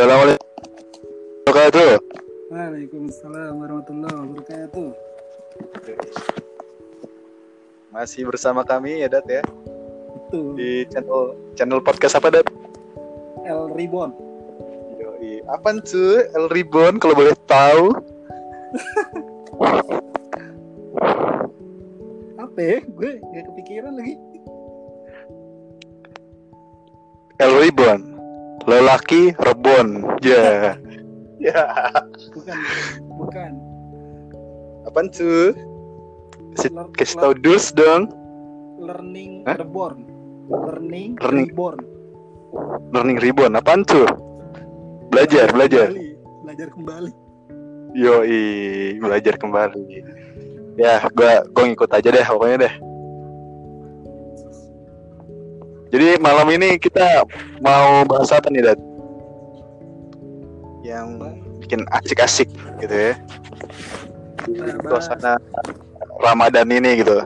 Assalamualaikum warahmatullahi Waalaikumsalam warahmatullahi wabarakatuh. Masih bersama kami ya Dat ya Itu di channel channel podcast apa Dat? El Ribbon. Yoi. Apaan tuh El Ribbon kalau boleh tahu? Apa ya? Gue gak kepikiran lagi. El Ribbon. Lelaki rebon. Ya. Ya. Bukan, bukan. Apaan tuh? Kasih, tahu dus dong. Learning Hah? Reborn. Learning, Learning. Reborn. Learning Ribbon. Apaan tuh? Belajar, belajar. Kembali. Belajar kembali. Yoi, belajar kembali. Ya, gua gua ngikut aja deh pokoknya deh. Jadi malam ini kita mau bahas apa nih, Dad? Yang bikin asik-asik gitu ya. Di Kita bahas, suasana Ramadan ini gitu.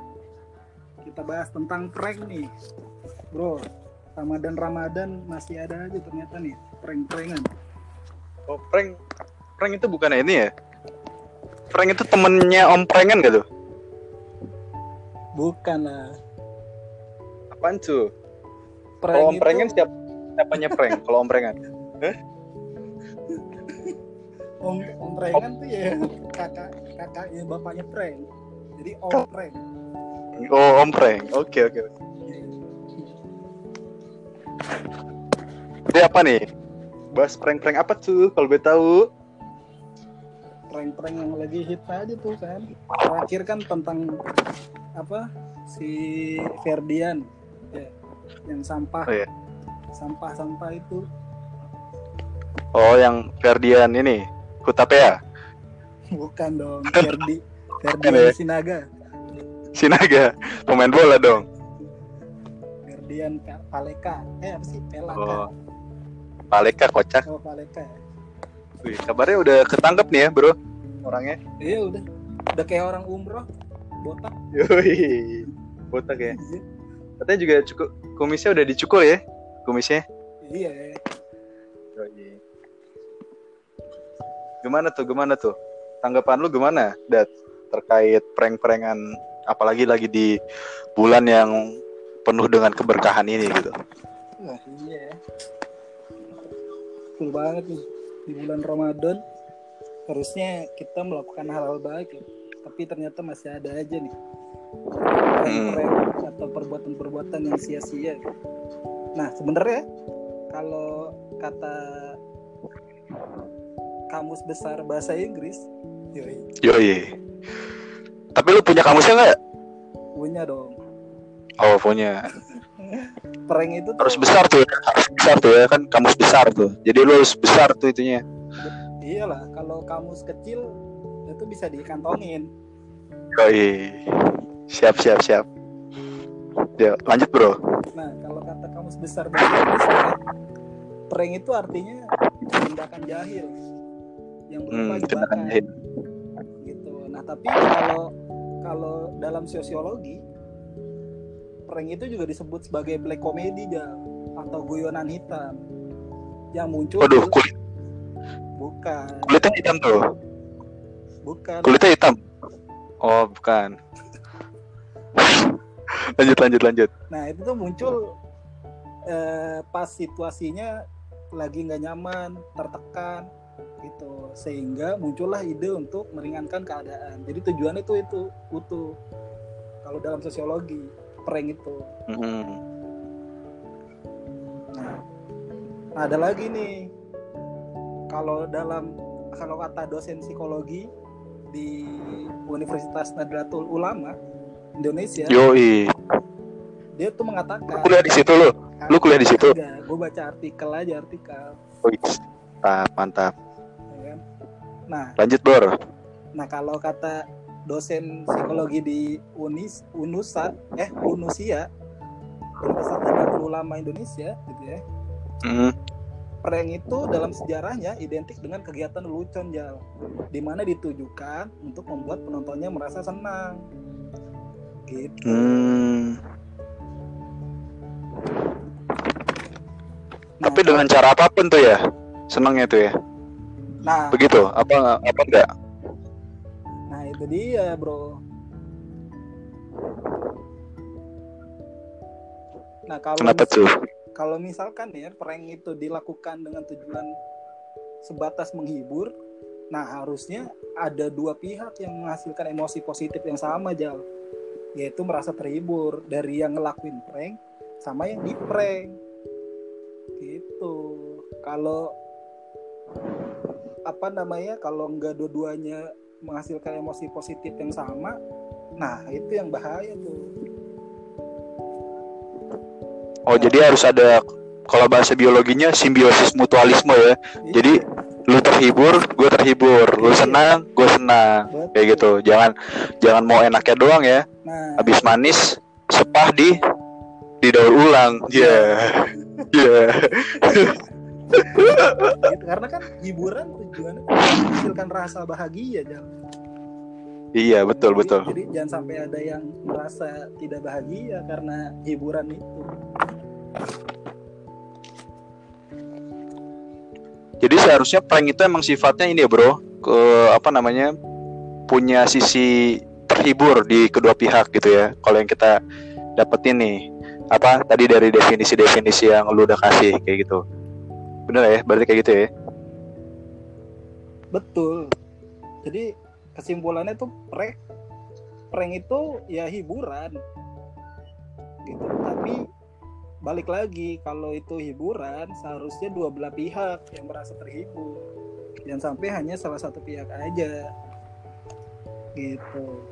kita bahas tentang prank nih. Bro, Ramadan-Ramadan masih ada aja ternyata nih prank-prankan. Oh, prank prank itu bukan ini ya? Prank itu temennya Om Prankan gak tuh? Bukan lah. Apaan tuh? Prank Kalau Om itu- Prankan siap siapanya prank? Kalau Om Prankan? Om Om Prank kan tuh ya kakak kakaknya bapaknya prank. Jadi Om Prank. Oh, Om Prank. Oke, oke. Jadi apa nih? Bahas prank-prank apa tuh kalau gue tahu? Prank-prank yang lagi hit aja tuh kan. Terakhir kan tentang apa si Ferdian ya, yang sampah. Oh, iya. sampah-sampah itu. Oh, yang Ferdian ini, Hutapea, bukan dong Ferdi. Ferdian ya? Sinaga. Sinaga, pemain bola dong. Ferdian Paleka. Eh apa sih? Pelaka. Oh, Paleka kocak. oh Paleka Wih, kabarnya udah ketangkep nih ya, bro. Orangnya. iya udah. Udah kayak orang umroh. Botak. Yoi, botak ya. Katanya juga cukup kumisnya udah dicukur ya, kumisnya. iya. Gimana tuh, gimana tuh? Tanggapan lu gimana, Dat? Terkait prank-prankan, apalagi lagi di bulan yang penuh dengan keberkahan ini gitu. Wah iya ya. Betul banget nih Di bulan Ramadan Harusnya kita melakukan hal-hal baik ya Tapi ternyata masih ada aja nih Prank-prank Atau perbuatan-perbuatan yang sia-sia Nah sebenarnya Kalau kata Kamus besar bahasa Inggris Yoi, Yoi. Tapi lu punya kamusnya nggak? punya dong Oh punya. Prank itu tuh Harus besar tuh, ya. harus besar tuh ya kan kamus besar tuh. Jadi lu harus besar tuh itunya. Iyalah Kalau kamus kecil Itu bisa dikantongin Yoi. Siap siap siap. Ya, lanjut bro. Nah, kalau kata kamus besar bahasa prank itu artinya tindakan jahil yang berupa Hmm, tindakan jahil. gitu. Nah, tapi kalau kalau dalam sosiologi prank itu juga disebut sebagai black comedy Jal, atau guyonan hitam yang muncul Waduh, kulit, bukan kulitnya hitam tuh. bukan Kulitnya hitam. Oh, bukan. Lanjut lanjut lanjut. Nah itu tuh muncul eh, pas situasinya lagi nggak nyaman, tertekan gitu, sehingga muncullah ide untuk meringankan keadaan. Jadi tujuannya itu itu utuh. Kalau dalam sosiologi, prank itu. Hmm. Nah, ada lagi nih. Kalau dalam kalau kata dosen psikologi di Universitas Nahdlatul Ulama Indonesia, Yoi. dia tuh mengatakan Kuliah di situ lu. Lu kuliah di situ? Gue baca artikel aja artikel. Wih, Mantap, mantap. ya kan? Nah, Lanjut, Bor. nah kalau kata dosen psikologi di Unis Unusa eh Unusia Universitas Nahdlatul Ulama Indonesia gitu ya. Hmm. Prank itu dalam sejarahnya identik dengan kegiatan lelucon jal, di mana ditujukan untuk membuat penontonnya merasa senang. Gitu. Hmm. Nah, Tapi dengan cara apa pun tuh ya, senangnya tuh ya. nah, Begitu? Apa apa enggak? nah itu dia bro. Nah kalau Kenapa tuh? kalau misalkan ya prank itu dilakukan dengan tujuan sebatas menghibur, nah harusnya ada dua pihak yang menghasilkan emosi positif yang sama jal, yaitu merasa terhibur dari yang ngelakuin prank sama yang di prank. Gitu. Kalau apa namanya kalau nggak dua-duanya menghasilkan emosi positif yang sama, nah itu yang bahaya tuh. Oh, jadi harus ada kalau bahasa biologinya simbiosis mutualisme ya. Jadi lu terhibur, gue terhibur, lu senang, gue senang, Betul. kayak gitu. Jangan jangan mau enaknya doang ya. Nah, Habis manis, sepah di didaur ulang. Iya. Iya. gitu. karena kan hiburan tujuannya menghasilkan rasa bahagia Jal. Iya, betul Jadi- betul. jadi jangan sampai ada yang merasa tidak bahagia karena hiburan itu Jadi seharusnya prank itu emang sifatnya ini ya, Bro. Ke apa namanya? punya sisi terhibur di kedua pihak gitu ya. Kalau yang kita dapetin nih apa tadi dari definisi-definisi yang lu udah kasih kayak gitu. Bener ya? Berarti kayak gitu ya? betul jadi kesimpulannya tuh prank prank itu ya hiburan gitu tapi balik lagi kalau itu hiburan seharusnya dua belah pihak yang merasa terhibur jangan sampai hanya salah satu pihak aja gitu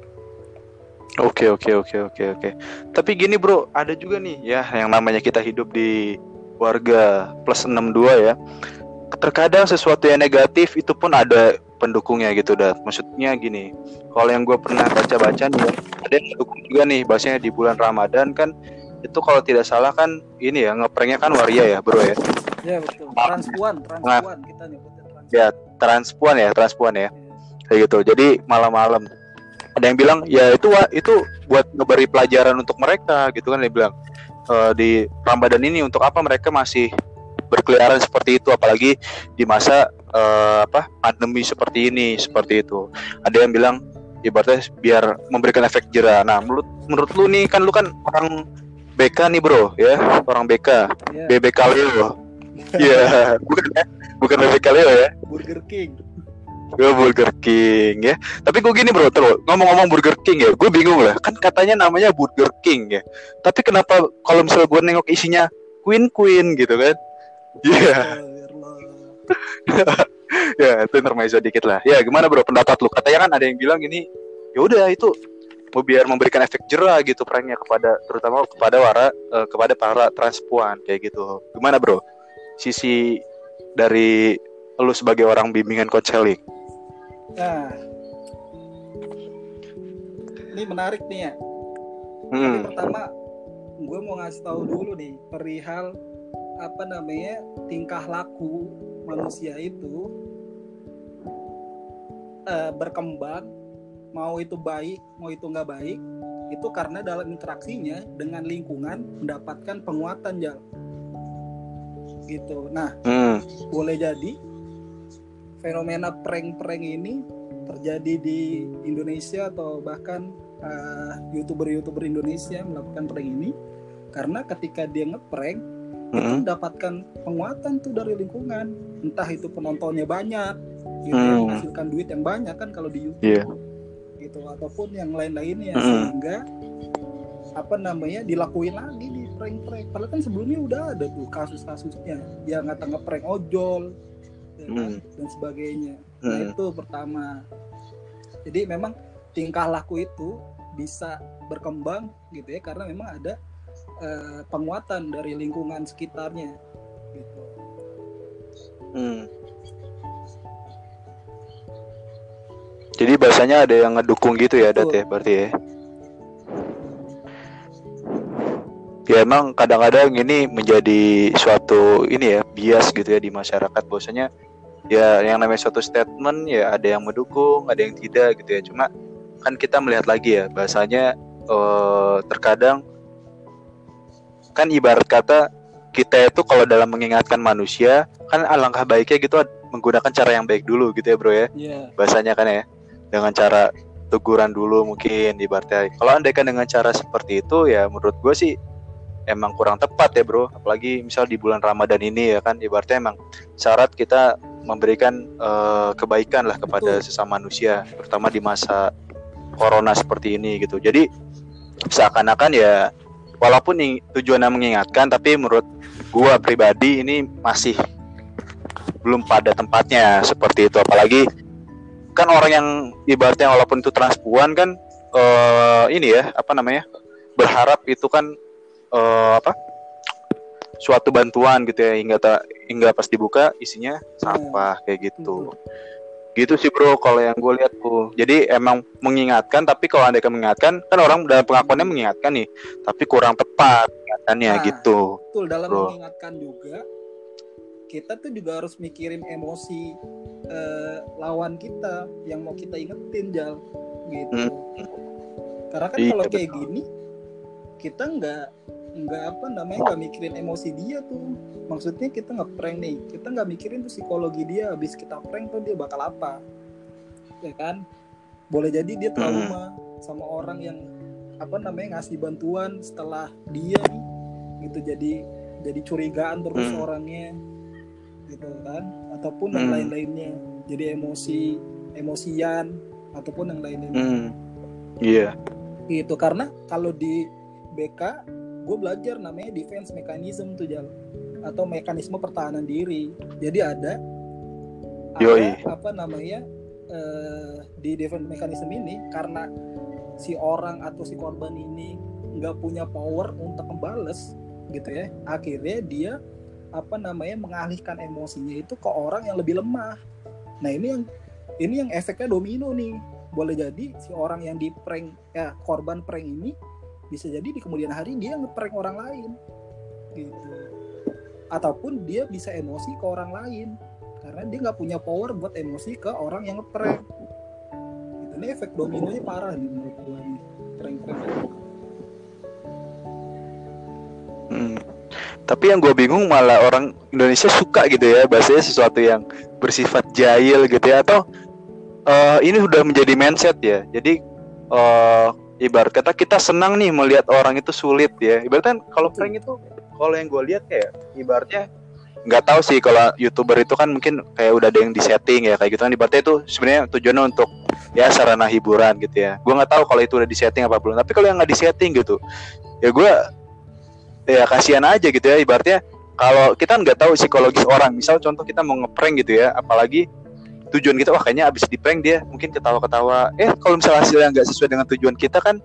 Oke oke oke oke oke. Tapi gini bro, ada juga nih ya yang namanya kita hidup di warga plus 62 ya. Terkadang sesuatu yang negatif itu pun ada pendukungnya gitu dah. Maksudnya gini, kalau yang gue pernah baca-baca nih ya, ada yang mendukung juga nih. Bahasanya di bulan Ramadan kan itu kalau tidak salah kan ini ya ngepranknya kan waria ya bro ya. ya betul. Transpuan transpuan kita nyebutnya transpuan. Ya transpuan ya transpuan ya. Kayak gitu. Jadi malam-malam. Ada yang bilang ya itu itu buat ngeberi pelajaran untuk mereka gitu kan dia bilang. "Eh, di Ramadan ini untuk apa mereka masih berkeliaran seperti itu? Apalagi di masa eh, apa pandemi seperti ini seperti itu. Ada yang bilang ibaratnya biar memberikan efek jerah. Nah menurut menurut lu nih kan lu kan orang BK nih bro ya orang BK ya BBK Leo Iya bukan ya bukan BBK Leo ya Burger King Gue Burger King ya. Tapi gue gini bro, terus ngomong-ngomong Burger King ya, gue bingung lah. Kan katanya namanya Burger King ya. Tapi kenapa kalau misalnya gue nengok isinya Queen Queen gitu kan? Iya, Astagfirullah. ya itu intermezzo dikit lah. Ya gimana bro pendapat lu? Katanya kan ada yang bilang ini, ya udah itu biar memberikan efek jerah gitu pranknya kepada terutama kepada para eh, kepada para transpuan kayak gitu. Gimana bro? Sisi dari lu sebagai orang bimbingan konseling. Nah, ini menarik nih ya. Hmm. pertama, gue mau ngasih tahu dulu nih perihal apa namanya tingkah laku manusia itu eh, berkembang, mau itu baik, mau itu nggak baik, itu karena dalam interaksinya dengan lingkungan mendapatkan penguatan jal. Gitu. Nah, Hmm. boleh jadi fenomena prank-prank ini terjadi di Indonesia atau bahkan uh, youtuber-youtuber Indonesia melakukan prank ini karena ketika dia ngeprank itu Hmm. mendapatkan penguatan tuh dari lingkungan entah itu penontonnya banyak gitu Hmm. menghasilkan duit yang banyak kan kalau di YouTube Iya. Gitu ataupun yang lain-lainnya Hmm. sehingga apa namanya dilakuin lagi di prank-prank padahal kan sebelumnya udah ada tuh kasus-kasusnya yang ngata ngeprank ojol ya kan, Hmm. dan sebagainya nah Hmm. itu pertama jadi memang tingkah laku itu bisa berkembang gitu ya karena memang ada eh, penguatan dari lingkungan sekitarnya gitu Hmm. Jadi bahasanya ada yang ngedukung gitu ya, Dat ya, berarti ya. Ya emang kadang-kadang ini menjadi suatu ini ya bias gitu ya di masyarakat bahwasanya ya yang namanya suatu statement ya ada yang mendukung, ada yang tidak gitu ya. Cuma kan kita melihat lagi ya bahasanya eh, terkadang kan ibarat kata kita itu kalau dalam mengingatkan manusia kan alangkah baiknya gitu menggunakan cara yang baik dulu gitu ya bro ya Iya. bahasanya kan ya dengan cara teguran dulu mungkin ibaratnya kalau andaikan dengan cara seperti itu ya menurut gue sih emang kurang tepat ya bro. Apalagi misal di bulan Ramadan ini ya kan ibaratnya emang syarat kita memberikan eh, kebaikan lah kepada Betul. sesama manusia terutama di masa corona seperti ini gitu. Jadi seakan-akan ya walaupun tujuannya mengingatkan tapi menurut gua pribadi ini masih belum pada tempatnya seperti itu. Apalagi kan orang yang ibaratnya walaupun itu transpuan kan eh ini ya apa namanya berharap itu kan eh apa suatu bantuan gitu ya hingga tak hingga pas dibuka isinya sampah kayak gitu gitu sih bro kalau yang gue lihat tuh jadi emang mengingatkan tapi kalau anda mengingatkan kan orang dalam pengakuannya mengingatkan nih tapi kurang tepat ingatannya Nah. gitu Betul dalam Bro. mengingatkan juga kita tuh juga harus mikirin emosi eh, lawan kita yang mau kita ingetin jal gitu. Hmm. Karena kan Iya, kalau kayak betul. gini kita nggak nggak apa namanya nggak mikirin emosi dia tuh. Maksudnya kita nggak prank nih, kita nggak mikirin tuh psikologi dia. Habis kita prank tuh dia bakal apa, ya kan? Boleh jadi dia trauma sama orang yang apa namanya ngasih bantuan setelah dia nih gitu jadi jadi curigaan terus Hmm. orangnya gitu kan ataupun yang Hmm. lain-lainnya jadi emosi emosian ataupun yang lain-lainnya hmm. iya gitu karena kalau di BK gue belajar namanya defense mechanism tuh jal atau mekanisme pertahanan diri jadi ada Yoi. ada apa namanya eh, di defense mechanism ini karena si orang atau si korban ini nggak punya power untuk membales gitu ya akhirnya dia apa namanya mengalihkan emosinya itu ke orang yang lebih lemah. Nah ini yang ini yang efeknya domino nih. Boleh jadi si orang yang di prank ya korban prank ini bisa jadi di kemudian hari dia ngeprank orang lain. Gitu. Ataupun dia bisa emosi ke orang lain. Karena dia nggak punya power buat emosi ke orang yang ngeprank. Gitu. ini efek dominonya parah nih menurut gue nih prank-prank Tapi yang gue bingung malah orang Indonesia suka gitu ya bahasanya sesuatu yang bersifat jahil gitu ya atau eh, ini udah menjadi mindset ya. Jadi eh, ibarat kata kita senang nih melihat orang itu sulit ya. Ibaratnya kalau prank itu kalau yang gue lihat kayak ibaratnya nggak tahu sih kalau youtuber itu kan mungkin kayak udah ada yang disetting ya kayak gitu kan ibaratnya itu sebenarnya tujuannya untuk ya sarana hiburan gitu ya. Gue nggak tahu kalau itu udah disetting apa belum. Tapi kalau yang nggak disetting gitu ya gue ya kasihan aja gitu ya ibaratnya kalau kita nggak tahu psikologis orang misal contoh kita mau ngeprank gitu ya apalagi tujuan kita wah kayaknya abis di prank dia mungkin ketawa-ketawa. Eh kalau misalnya hasilnya nggak sesuai dengan tujuan kita kan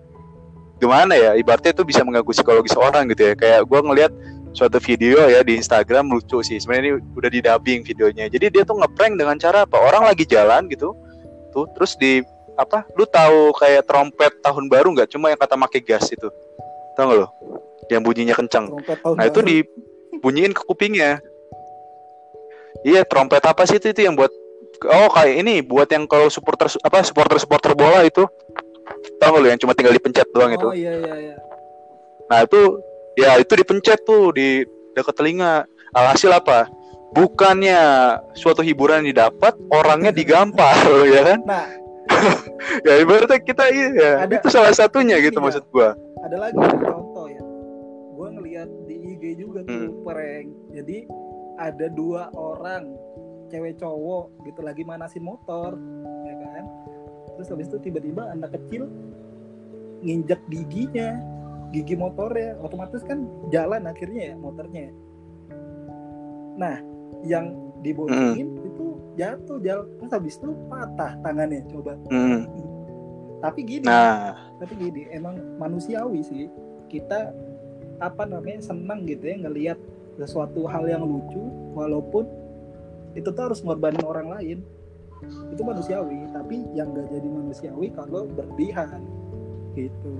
gimana ya ibaratnya itu bisa mengganggu psikologis orang gitu ya. Kayak gue ngelihat suatu video ya di Instagram lucu sih sebenarnya ini udah di dubbing videonya. Jadi dia tuh ngeprank dengan cara apa? Orang lagi jalan gitu tuh terus di apa lu tahu kayak trompet tahun baru nggak? Cuma yang kata make gas itu tahu nggak lo yang bunyinya kencang Nah itu dibunyiin ke kupingnya. Iya trompet apa sih itu itu yang buat oh kayak ini buat yang kalau supporter apa supporter supporter bola itu tahu nggak lu yang cuma tinggal dipencet doang itu. oh iya iya iya Nah itu ya itu dipencet tuh di dekat telinga. Alhasil apa? Bukannya suatu hiburan yang didapat, orangnya digampar ya kan? nah Ya ibaratnya kita iya, Ada- itu salah satunya gitu Iya. maksud gua. Ada lagi contoh ya. Gue ngeliat di IG juga tuh Hmm. prank jadi ada dua orang cewek cowok gitu lagi manasin motor ya kan? Terus habis itu tiba-tiba anak kecil nginjek giginya gigi motornya. Otomatis kan jalan akhirnya ya motornya nah yang diboncengin itu jatuh jal. Terus habis itu patah tangannya coba. Hmm. Tapi gini Nah, tapi gini emang manusiawi sih. Kita apa namanya senang gitu ya ngelihat sesuatu hal yang lucu walaupun itu tuh harus ngorbanin orang lain. Itu manusiawi tapi yang gak jadi manusiawi kalau berlebihan gitu.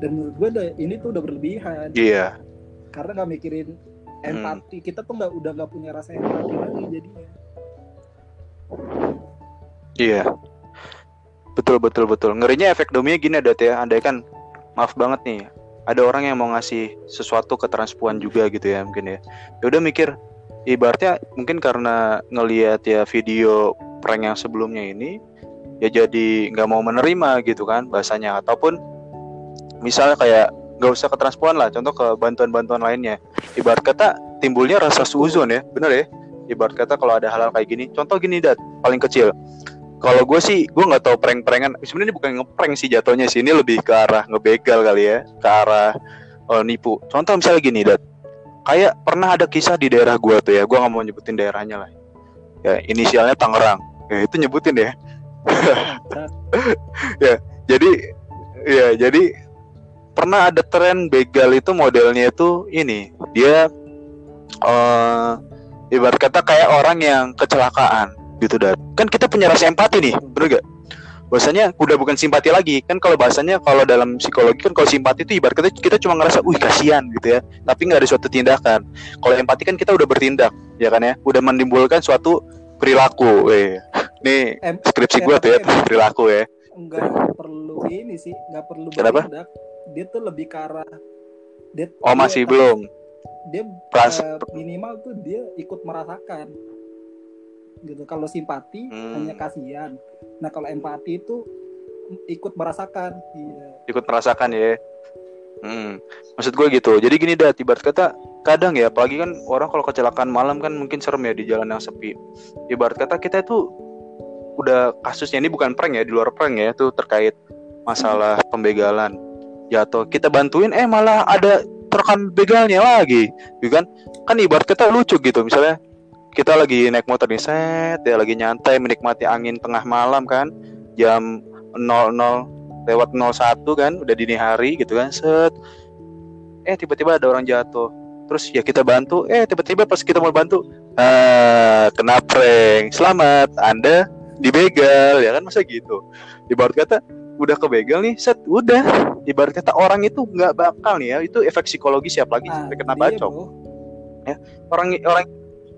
Dan menurut gue udah- ini tuh udah berlebihan. Iya. karena nggak mikirin Hmm. empati. Kita tuh nggak udah nggak punya rasa empati lagi jadinya. Iya. Betul betul betul. Ngerinya efek domino gini ada ya. Andai kan maaf banget nih. ada orang yang mau ngasih sesuatu ke transpuan juga gitu ya mungkin ya ya udah mikir ibaratnya mungkin karena ngelihat ya video prank yang sebelumnya ini ya jadi nggak mau menerima gitu kan bahasanya ataupun misalnya kayak nggak usah ke transpuan lah contoh ke bantuan-bantuan lainnya ibarat kata timbulnya rasa suzon ya bener ya ibarat kata kalau ada hal-hal kayak gini contoh gini dat paling kecil kalau gue sih gue nggak tahu prank-prankan. Sebenarnya bukan ngeprank sih jatuhnya sih. Ini lebih ke arah ngebegal kali ya. Ke arah uh, nipu. Contoh misalnya gini dat kayak pernah ada kisah di daerah gue tuh ya. Gue nggak mau nyebutin daerahnya lah. Ya inisialnya Tangerang. Ya itu nyebutin ya. Ya jadi ya jadi pernah ada tren begal itu modelnya itu ini. Dia uh, ibarat kata kayak orang yang kecelakaan gitu dan kan kita punya rasa empati nih bener gak? Bahasanya udah bukan simpati lagi. Kan kalau bahasanya kalau dalam psikologi kan kalau simpati itu ibarat kata kita cuma ngerasa wih kasihan gitu ya. Tapi nggak ada suatu tindakan. Kalau empati kan kita udah bertindak ya kan ya? Udah menimbulkan suatu perilaku eh nih em skripsi gue tuh ya perilaku ya. Nggak perlu ini sih nggak perlu bertindak. Dia tuh lebih ke arah dia, oh dia masih belum. dia uh, minimal tuh dia ikut merasakan gitu. Kalau simpati hmm. hanya kasihan. Nah kalau empati itu ikut merasakan iya. ikut merasakan ya. Hmm. maksud gue gitu. Jadi gini dah tiba kata kadang ya apalagi kan orang kalau kecelakaan malam kan mungkin serem ya di jalan yang sepi. Ibarat kata kita itu udah kasusnya ini bukan prank ya di luar prank ya itu terkait masalah pembegalan. Jatuh kita bantuin eh malah ada rekan begalnya lagi gitu kan? Kan ibarat kita lucu gitu misalnya kita lagi naik motor nih set. Ya lagi nyantai menikmati angin tengah malam kan. Jam 00 lewat 01 kan. Udah dini hari gitu kan set. Eh tiba-tiba ada orang jatuh. Terus ya kita bantu. Eh tiba-tiba pas kita mau bantu ah kena prank. Selamat anda dibegal ya kan? Masa gitu? Ibarat kata udah kebegal nih set. Udah. Ibarat kata orang itu nggak bakal nih ya. Itu efek psikologis siapa lagi nah, kena bacok. Ya. Orang orang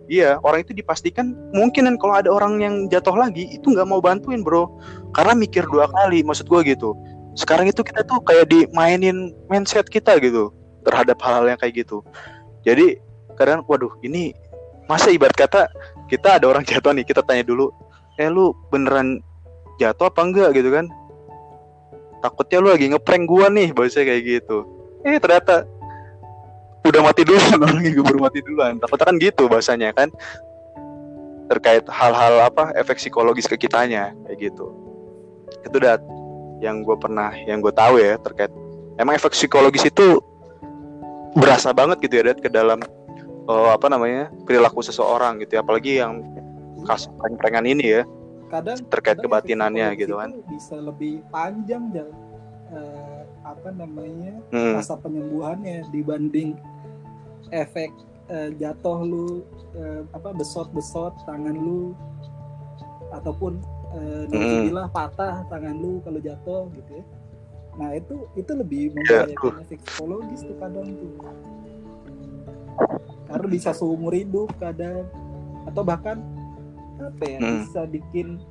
iya orang itu dipastikan mungkin kalau ada orang yang jatuh lagi itu nggak mau bantuin bro. Karena mikir dua kali maksud gue gitu. Sekarang itu kita tuh kayak dimainin mindset kita gitu terhadap hal-hal yang kayak gitu. Jadi kadang waduh ini masa ibarat kata kita ada orang jatuh nih kita tanya dulu eh lu beneran jatuh apa enggak? Gitu kan. Takutnya lu lagi ngeprank gua nih bahasa kayak gitu. Eh ternyata udah mati duluan orang yang baru mati duluan. Takutnya kan gitu bahasanya kan? Terkait hal-hal apa efek psikologis ke kitanya kayak gitu. Itu udah yang gue pernah yang gue tahu ya terkait. Emang efek psikologis itu berasa banget gitu ya Dad, ke dalam uh, apa namanya perilaku seseorang gitu ya. Apalagi yang kasus prank-prankan ini ya. Kadang terkait kadang kebatinannya gitu kan. bisa lebih panjang dan uh, apa namanya hmm. masa penyembuhannya dibanding efek uh, jatuh lu uh, apa besot-besot tangan lu ataupun uh, hmm. patah tangan lu kalau jatuh gitu ya nah itu itu lebih ya, membahayakan efek psikologis tuh kadang tuh karena bisa seumur hidup kadang atau bahkan apa ya hmm. bisa bikin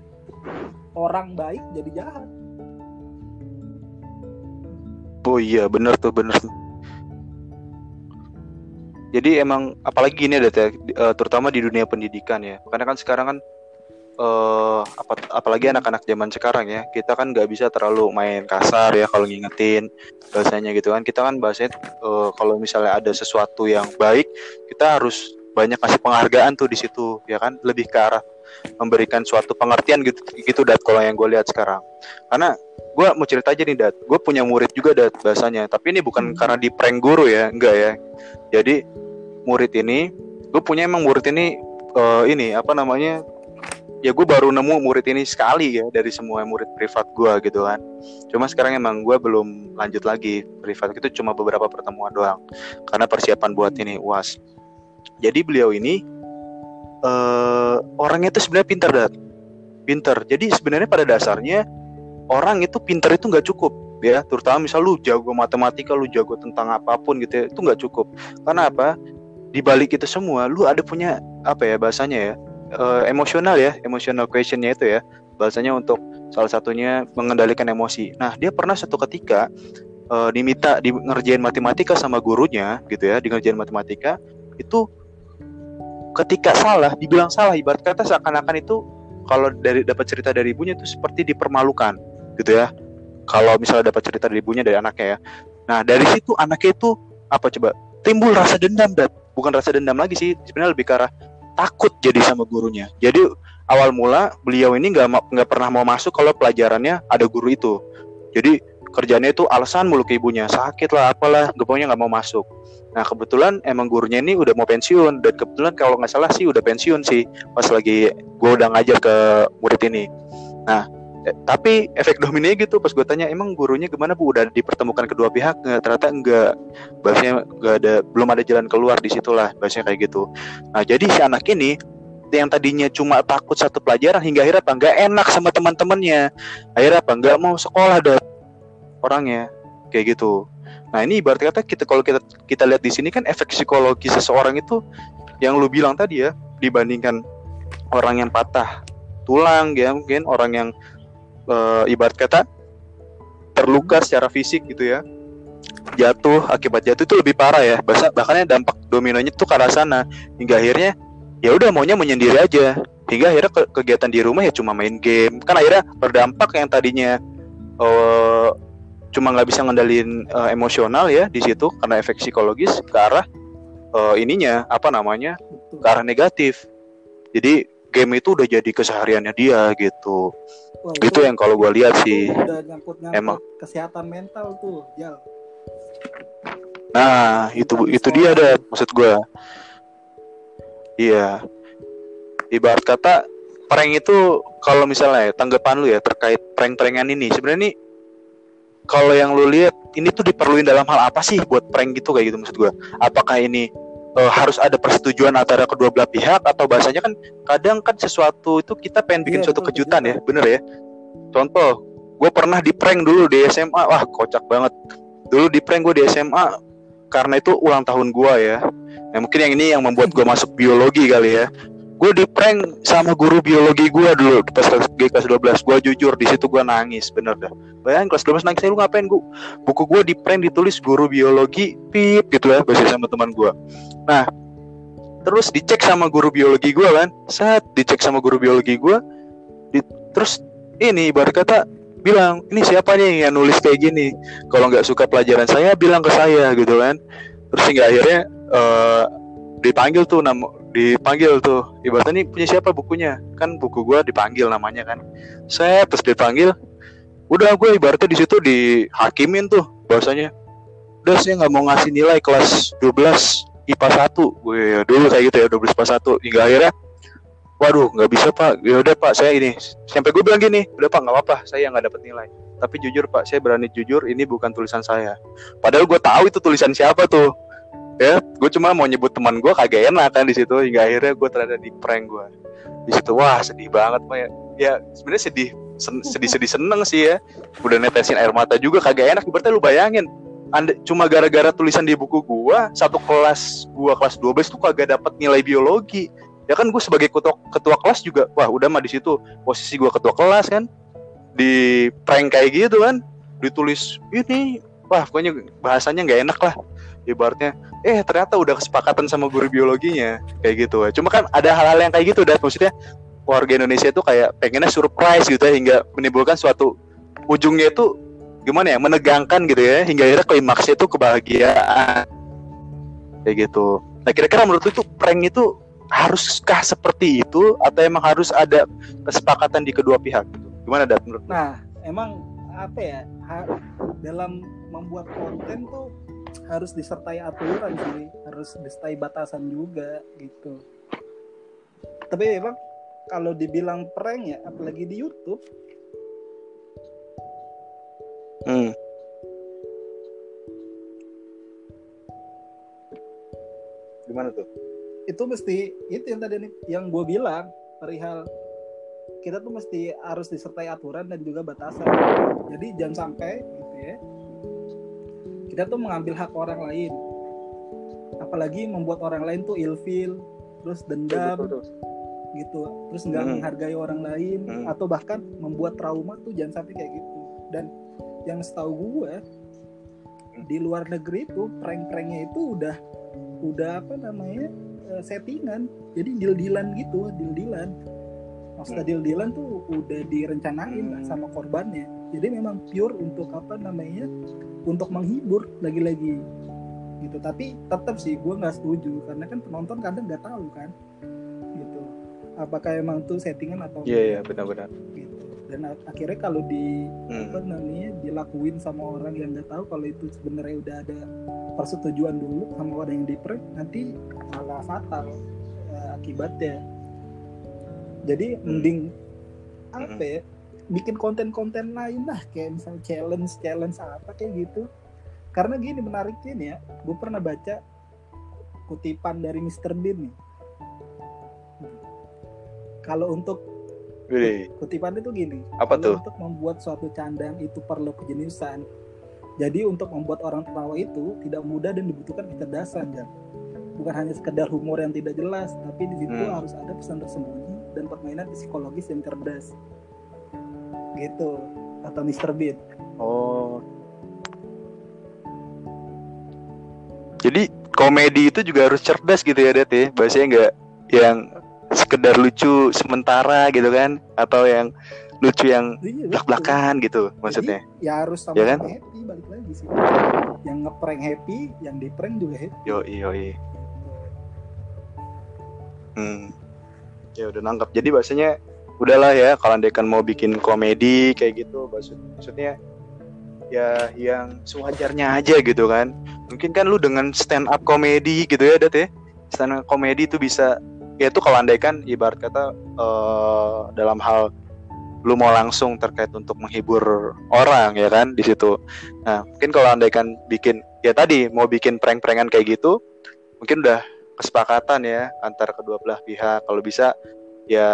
orang baik jadi jahat oh iya bener tuh bener. Jadi emang apalagi gini ada eh, terutama di dunia pendidikan ya. Karena kan sekarang kan uh, apa, apalagi anak-anak zaman sekarang ya kita kan nggak bisa terlalu main kasar ya kalau ngingetin bahasanya gitu kan. Kita kan bahasanya uh, kalau misalnya ada sesuatu yang baik kita harus banyak kasih penghargaan tuh di situ ya kan? Lebih ke arah memberikan suatu pengertian gitu gitu dat kalau yang gue lihat sekarang. Karena gue mau cerita aja nih dat gue punya murid juga dat bahasanya. Tapi ini bukan hmm. karena di prank guru ya enggak ya. Jadi murid ini gue punya emang murid ini uh, ini apa namanya ya gue baru nemu murid ini sekali ya dari semua murid privat gue gitu kan. Cuma sekarang emang gue belum lanjut lagi privat itu cuma beberapa pertemuan doang. Karena persiapan buat ini uas jadi beliau ini uh, orangnya itu sebenarnya pintar dan pintar. Jadi sebenarnya pada dasarnya orang itu pintar itu nggak cukup ya. Terutama misal lu jago matematika lu jago tentang apa pun gitu ya, itu nggak cukup. Karena apa? Di balik itu semua lu ada punya apa ya bahasanya ya uh, emosional ya emotional questionnya itu ya. Bahasanya untuk salah satunya mengendalikan emosi. Nah dia pernah satu ketika eh, diminta di ngerjain matematika sama gurunya gitu ya di ngerjain matematika itu ketika salah dibilang salah ibarat kata seakan-akan itu kalau dari dapat cerita dari ibunya itu seperti dipermalukan gitu ya. Kalau misalnya dapat cerita dari ibunya dari anaknya ya. Nah dari situ anaknya itu apa coba timbul rasa dendam dan bukan rasa dendam lagi sih sebenarnya lebih ke arah takut jadi sama gurunya. Jadi awal mula beliau ini nggak nggak pernah mau masuk kalau pelajarannya ada guru itu. Jadi kerjanya itu alasan mulu ke ibunya. Sakit lah apalah pokoknya nggak mau masuk. Nah kebetulan emang gurunya ini udah mau pensiun dan kebetulan kalau nggak salah sih udah pensiun sih pas lagi gue udah ngajar ke murid ini. Nah eh, tapi efek dominonya gitu pas gue tanya emang gurunya gimana bu? Udah dipertemukan kedua pihak nggak? Ternyata enggak bahasanya nggak ada belum ada jalan keluar di situlah bahasanya kayak gitu. Nah jadi si anak ini yang tadinya cuma takut satu pelajaran hingga akhirnya apa? Nggak enak sama teman-temannya. Akhirnya apa? Nggak mau sekolah deh orangnya kayak gitu. Nah ini ibarat kata kita kalau kita kita lihat di sini kan efek psikologi seseorang itu yang lu bilang tadi ya dibandingkan orang yang patah tulang ya mungkin orang yang eh, ibarat kata terluka secara fisik gitu ya. Jatuh akibat jatuh itu lebih parah ya. Bahkan bahkan dampak dominonya tuh ke arah sana. Hingga akhirnya ya udah maunya menyendiri aja. Hingga akhirnya ke- kegiatan di rumah ya cuma main game. Kan akhirnya berdampak yang tadinya eh, cuma nggak bisa ngendalin eh, emosional ya di situ karena efek psikologis ke arah eh, ininya apa namanya Betul. ke arah negatif jadi game itu udah jadi kesehariannya dia gitu Wah, itu yang kalau gue lihat sih itu udah nyangkut nyangkut Emang. kesehatan mental tuh jal Nah, itu itu dia ada maksud gua. Iya. Ibarat kata prank itu kalau misalnya ya, tanggapan lu ya terkait prank-prankan ini sebenarnya nih kalau yang lu lihat ini tuh diperluin dalam hal apa sih buat prank gitu kayak gitu maksud gua. Apakah ini eh, harus ada persetujuan antara kedua belah pihak atau bahasanya kan kadang kan sesuatu itu kita pengen bikin Iya, suatu kejutan ya, bener ya. Contoh, gue pernah di prank dulu di SMA, wah kocak banget. Dulu di prank gue di SMA karena itu ulang tahun gua ya. Nah, mungkin yang ini yang membuat gua masuk biologi kali ya. Gue di prank sama guru biologi gua dulu pas kelas G kelas 12. Gua jujur di situ gua nangis bener dah. Bayangin kelas 12 nangis lu ngapain gua? Buku gua di prank ditulis guru biologi pip gitu ya bahasa sama teman gua. Nah, terus dicek sama guru biologi gua kan. Saat dicek sama guru biologi gua di, terus ini ibarat kata bilang ini siapa nih yang nulis kayak gini kalau nggak suka pelajaran saya bilang ke saya gitu kan terus hingga akhirnya eh, dipanggil tuh nama dipanggil tuh. Ibaratnya ini punya siapa bukunya? Kan buku gua dipanggil namanya kan. Saya terus dipanggil udah gue ibaratnya di situ dihakimin tuh bahwasanya udah saya nggak mau ngasih nilai kelas 12 IPA 1 gue ya dulu kayak gitu ya 12 IPA 1 hingga akhirnya waduh nggak bisa pak. Ya udah pak saya ini. Sampai gue bilang gini udah pak nggak apa-apa saya nggak dapat nilai. Tapi jujur pak saya berani jujur ini bukan tulisan saya. Padahal gue tahu itu tulisan siapa tuh ya gue cuma mau nyebut teman gue kagak enak kan di situ hingga akhirnya gue ternyata di prank gue di situ wah sedih banget ya. Ya sebenarnya sedih sen- sedih sedih seneng sih ya. Udah netesin air mata juga kagak enak. Berarti lu bayangin anda cuma gara-gara tulisan di buku gua satu kelas gua kelas 12 tuh kagak dapat nilai biologi. Ya kan gue sebagai ketua ketua kelas juga wah udah mah di situ posisi gua ketua kelas kan. Di prank kayak gitu kan. Ditulis ini wah pokoknya bahasanya nggak enak lah ibaratnya eh ternyata udah kesepakatan sama guru biologinya kayak gitu cuma kan ada hal-hal yang kayak gitu dan maksudnya warga Indonesia itu kayak pengennya surprise gitu ya hingga menimbulkan suatu ujungnya itu gimana ya menegangkan gitu ya hingga akhirnya klimaksnya itu kebahagiaan kayak gitu nah kira-kira menurut itu prank itu haruskah seperti itu atau emang harus ada kesepakatan di kedua pihak gitu? gimana dat menurut? Nah, emang apa ya? dalam membuat konten tuh harus disertai aturan sih, harus disertai batasan juga gitu. Tapi memang kalau dibilang prank ya, apalagi di YouTube, Hmm. Gimana tuh? itu mesti itu yang tadi nih, yang gue bilang perihal kita tuh mesti harus disertai aturan dan juga batasan. Jadi jangan sampai gitu ya. Kita tuh mengambil hak orang lain. Apalagi membuat orang lain tuh ilfil, terus dendam gitu. Terus nggak Hmm. menghargai orang lain Hmm. atau bahkan membuat trauma tuh jangan sampai kayak gitu. Dan yang setahu gue di luar negeri itu prank-pranknya itu udah udah apa namanya eh, settingan jadi deal-dealan gitu deal-dealan maksudnya Hmm. deal-dealan tuh udah direncanain lah Hmm. sama korbannya jadi memang pure untuk apa namanya untuk menghibur lagi-lagi. Gitu. Tapi tetap sih gue nggak setuju. Karena kan penonton kadang nggak tahu kan. Gitu. Apakah emang tuh settingan atau Iya iya benar-benar. gitu. Dan ak- akhirnya kalau di Hmm. apa namanya dilakuin sama orang yang nggak tahu kalau itu sebenarnya udah ada persetujuan dulu sama orang yang di prank nanti malah fatal eh, akibatnya. Jadi Hmm. mending apa ya bikin konten-konten lain lah kayak misalnya challenge challenge apa kayak gitu karena gini menariknya nih ya gue pernah baca kutipan dari Mr. Bean nih kalau untuk kutipan itu gini apa tuh? untuk membuat suatu candang itu perlu kejeniusan jadi untuk membuat orang tertawa itu tidak mudah dan dibutuhkan kecerdasan Jan. bukan hanya sekedar humor yang tidak jelas tapi di situ Hmm. harus ada pesan tersembunyi dan permainan psikologis yang cerdas gitu kata Mr. Bean Oh. Jadi komedi itu juga harus cerdas gitu ya, Det ya. Bahasanya nggak yang sekedar lucu sementara gitu kan atau yang lucu yang Iya, belak-belakan gitu maksudnya. ya harus sama Ya kan? happy balik lagi sih yang ngeprank happy yang di prank juga happy Yo yo Hmm. Ya udah nangkep. Jadi bahasanya udahlah ya kalau Dekan mau bikin komedi kayak gitu maksud maksudnya ya yang sewajarnya aja gitu kan. Mungkin kan lu dengan stand up komedi gitu ya, Dat ya. Stand up komedi itu bisa ya itu kalau andaikan ibarat kata eh, dalam hal lu mau langsung terkait untuk menghibur orang ya kan di situ. Nah, mungkin kalau andaikan bikin ya tadi mau bikin prank-prankan kayak gitu, mungkin udah kesepakatan ya antara kedua belah pihak. Kalau bisa ya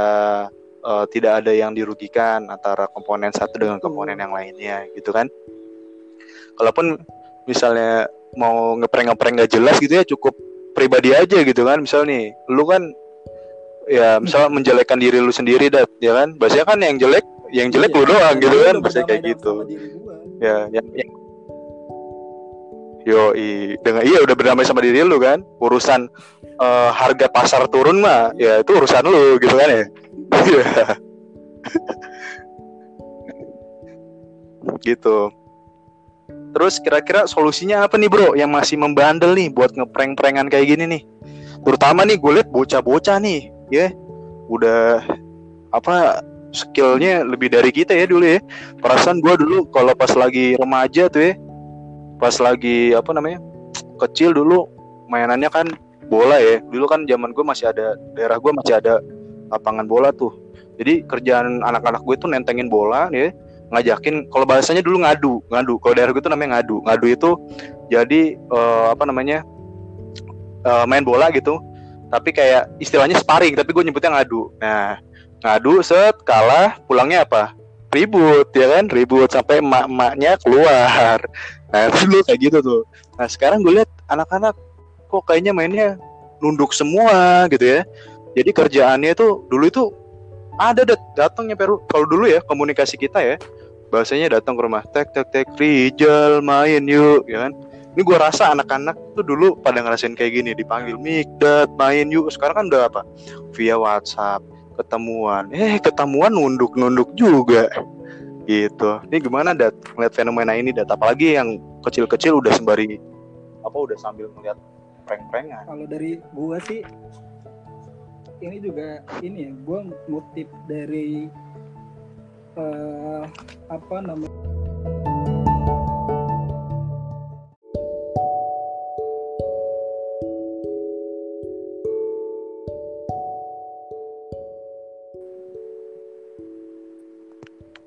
eh, tidak ada yang dirugikan antara komponen satu dengan komponen yang lainnya gitu kan. Kalaupun misalnya mau ngeprank-ngeprank gak jelas gitu ya cukup pribadi aja gitu kan. Misal nih, lu kan ya misal menjelekkan diri lu sendiri dat ya kan. Biasanya kan yang jelek yang jelek Iya, lu doang gitu kan, biasanya kayak gitu. Ya, yang, yang Yo, dengan iya udah berdamai sama diri lu kan. Urusan eh, harga pasar turun mah, ya itu urusan lu gitu kan ya. Iya. gitu. Terus kira-kira solusinya apa nih bro yang masih membandel nih buat ngeprank-prankan kayak gini nih? Terutama nih gue liat bocah-bocah nih, ya udah apa skillnya lebih dari kita ya dulu ya. Perasaan gue dulu kalau pas lagi remaja tuh ya, pas lagi apa namanya kecil dulu mainannya kan bola ya. Dulu kan zaman gue masih ada daerah gue masih ada lapangan bola tuh. Jadi kerjaan anak-anak gue tuh nentengin bola ya, ngajakin kalau bahasanya dulu ngadu, ngadu. Kalau daerah gue tuh namanya ngadu. Ngadu itu jadi eh, apa namanya eh, main bola gitu. Tapi kayak istilahnya sparring, tapi gue nyebutnya ngadu. Nah, ngadu set kalah pulangnya apa? Ribut ya kan, ribut sampai emak-emaknya keluar. Nah, dulu kayak gitu tuh. Nah, sekarang gue lihat anak-anak kok kayaknya mainnya nunduk semua gitu ya. Jadi kerjaannya itu dulu itu ada dat datangnya Peru. Kalau dulu ya komunikasi kita ya bahasanya datang ke rumah tek tek tek Rijal main yuk ya kan. Ini gue rasa anak-anak tuh dulu pada ngerasain kayak gini dipanggil Mikdat main yuk. Sekarang kan udah apa? Via WhatsApp ketemuan. Eh ketemuan nunduk nunduk juga gitu. Ini gimana dat ngeliat fenomena ini dat apalagi yang kecil-kecil udah sembari apa udah sambil ngeliat prank-prankan. kalau dari gua sih ini juga ini ya gua ngutip dari eh apa namanya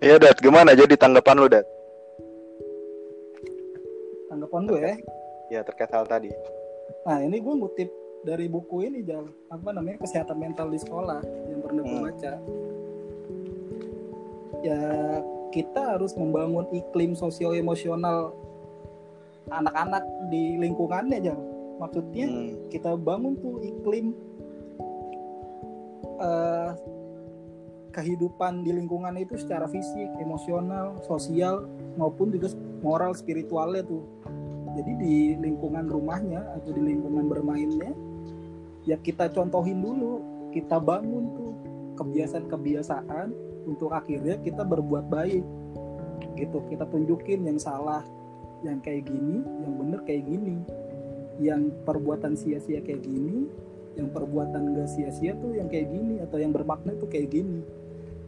Iya dat gimana jadi tanggapan lu dat? tanggapan gue ya Ya terkait hal tadi. nah ini gua ngutip dari buku ini jal apa namanya kesehatan mental di sekolah yang pernah gue Hmm. baca ya kita harus membangun iklim sosio emosional anak-anak di lingkungannya jal maksudnya Hmm. kita bangun tuh iklim eh, kehidupan di lingkungan itu secara fisik, emosional, sosial maupun juga moral spiritualnya tuh. jadi di lingkungan rumahnya atau di lingkungan bermainnya ya kita contohin dulu. Kita bangun tuh kebiasaan-kebiasaan untuk akhirnya kita berbuat baik. Gitu kita tunjukin yang salah yang kayak gini yang bener kayak gini. Yang perbuatan sia-sia kayak gini yang perbuatan gak sia-sia tuh yang kayak gini atau yang bermakna tuh kayak gini.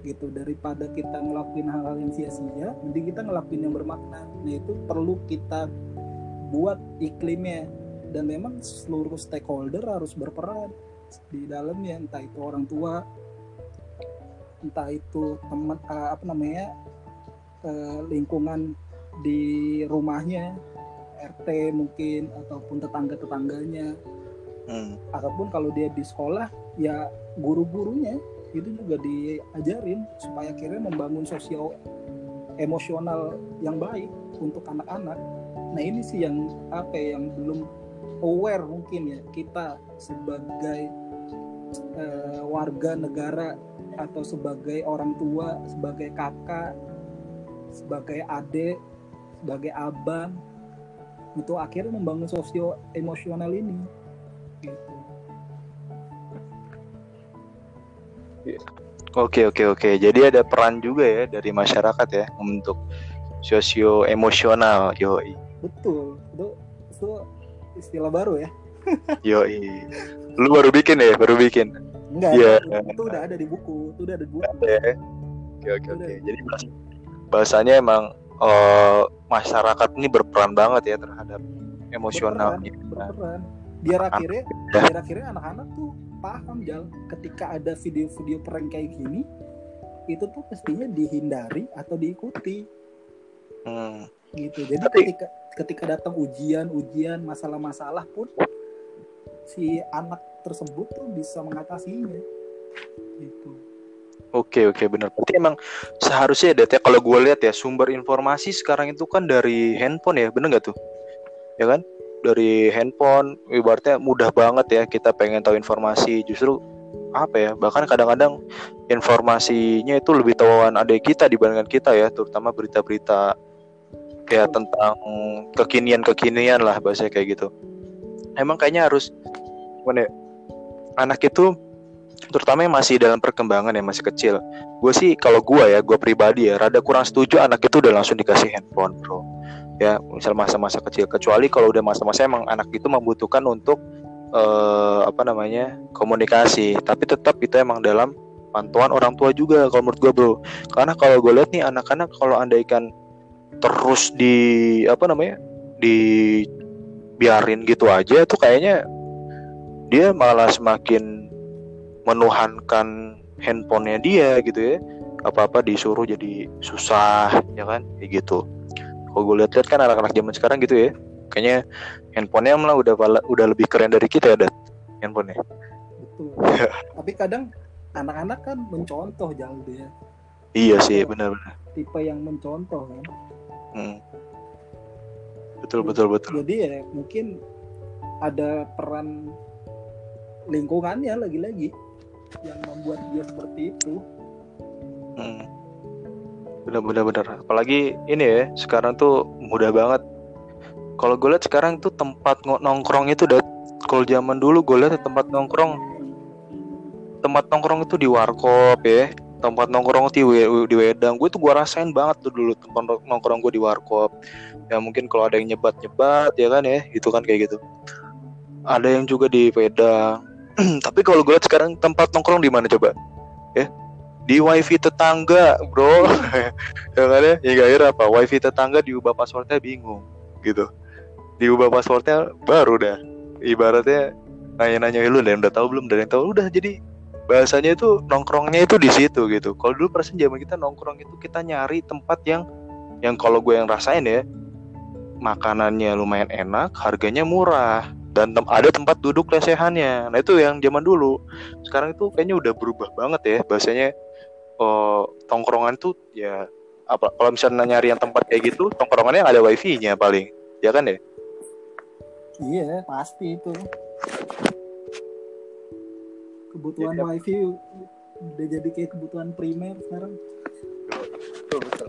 Gitu daripada kita ngelakuin hal-hal yang sia-sia mending kita ngelakuin yang bermakna. Nah itu perlu kita buat iklimnya dan memang seluruh stakeholder harus berperan di dalamnya entah itu orang tua entah itu teman uh, apa namanya uh, lingkungan di rumahnya RT mungkin ataupun tetangga-tetangganya hmm. ataupun kalau dia di sekolah ya guru-gurunya itu juga diajarin supaya akhirnya membangun sosial emosional yang baik untuk anak-anak nah ini sih yang apa ya, yang belum aware mungkin ya kita sebagai uh, warga negara atau sebagai orang tua sebagai kakak sebagai adik sebagai abang untuk akhirnya membangun sosio emosional ini gitu. Oke oke oke. Jadi ada peran juga ya dari masyarakat ya untuk sosio emosional. Yo. Betul. Itu, itu istilah baru ya. Yo. Lu baru bikin ya? Baru bikin. Enggak. Yeah. Itu, itu udah ada di buku. Itu udah ada di buku. Oke oke oke. Jadi bahasanya emang uh, masyarakat ini berperan banget ya terhadap emosional berperan, berperan. biar akhirnya ya. biar akhirnya anak-anak tuh paham jal ketika ada video-video prank kayak gini itu tuh pastinya dihindari atau diikuti hmm. Gitu jadi Tapi... ketika ketika datang ujian ujian masalah-masalah pun si anak tersebut tuh bisa mengatasinya gitu Oke oke benar. Berarti emang seharusnya ya, ya kalau gue lihat ya sumber informasi sekarang itu kan dari handphone ya, bener nggak tuh? Ya kan? Dari handphone, ibaratnya mudah banget ya kita pengen tahu informasi. Justru apa ya? Bahkan kadang-kadang informasinya itu lebih tahuan adik kita dibandingkan kita ya, terutama berita-berita ya tentang kekinian-kekinian lah bahasa kayak gitu. Emang kayaknya harus mana ya? Anak itu terutama yang masih dalam perkembangan yang masih kecil gue sih kalau gue ya gue pribadi ya rada kurang setuju anak itu udah langsung dikasih handphone bro ya misal masa-masa kecil kecuali kalau udah masa-masa emang anak itu membutuhkan untuk uh, apa namanya komunikasi tapi tetap itu emang dalam pantauan orang tua juga kalau menurut gue bro karena kalau gue lihat nih anak-anak kalau andaikan terus di apa namanya di biarin gitu aja tuh kayaknya dia malah semakin menuhankan handphonenya dia gitu ya. Apa-apa disuruh jadi susah ya kan? Kayak gitu. Kalau gue lihat-lihat kan anak-anak zaman sekarang gitu ya. Kayaknya handphonenya malah udah udah lebih keren dari kita ya dat handphonenya. Betul. Tapi kadang anak-anak kan mencontoh jauh dia. Iya sih benar-benar. Tipe yang mencontoh kan hmm. betul betul betul. Jadi ya mungkin ada peran lingkungannya lagi-lagi yang membuat dia seperti itu. Hmm. benar-benar benar apalagi ini ya sekarang tuh mudah banget. Kalau gue lihat sekarang tuh tempat nongkrong itu udah kalau zaman dulu. Gue lihat tempat nongkrong tempat nongkrong itu di warkop ya tempat nongkrong di, di Wedang gue tuh gue rasain banget tuh dulu tempat nongkrong gue di warkop. Ya mungkin kalau ada yang nyebat nyebat ya kan ya itu kan kayak gitu. Ada yang juga di Wedang. Tapi kalau gue sekarang tempat nongkrong di mana coba? Ya di wifi tetangga bro. Ya kan ya ya gak apa? Wifi tetangga diubah passwordnya bingung gitu. Diubah passwordnya baru dah. Ibaratnya nanya-nanya lu dan udah tahu belum? Dan yang tahu? Udah jadi bahasanya itu nongkrongnya itu di situ gitu kalau dulu perasaan zaman kita nongkrong itu kita nyari tempat yang yang kalau gue yang rasain ya makanannya lumayan enak harganya murah dan tem ada tempat duduk lesehannya. Nah itu yang zaman dulu. Sekarang itu kayaknya udah berubah banget ya bahasanya. Uh, tongkrongan tuh ya apa kalau misalnya nyari yang tempat kayak gitu tongkrongannya yang ada wifi-nya paling ya kan ya iya pasti itu kebutuhan ya, wifi udah jadi kayak kebutuhan primer sekarang. Betul betul.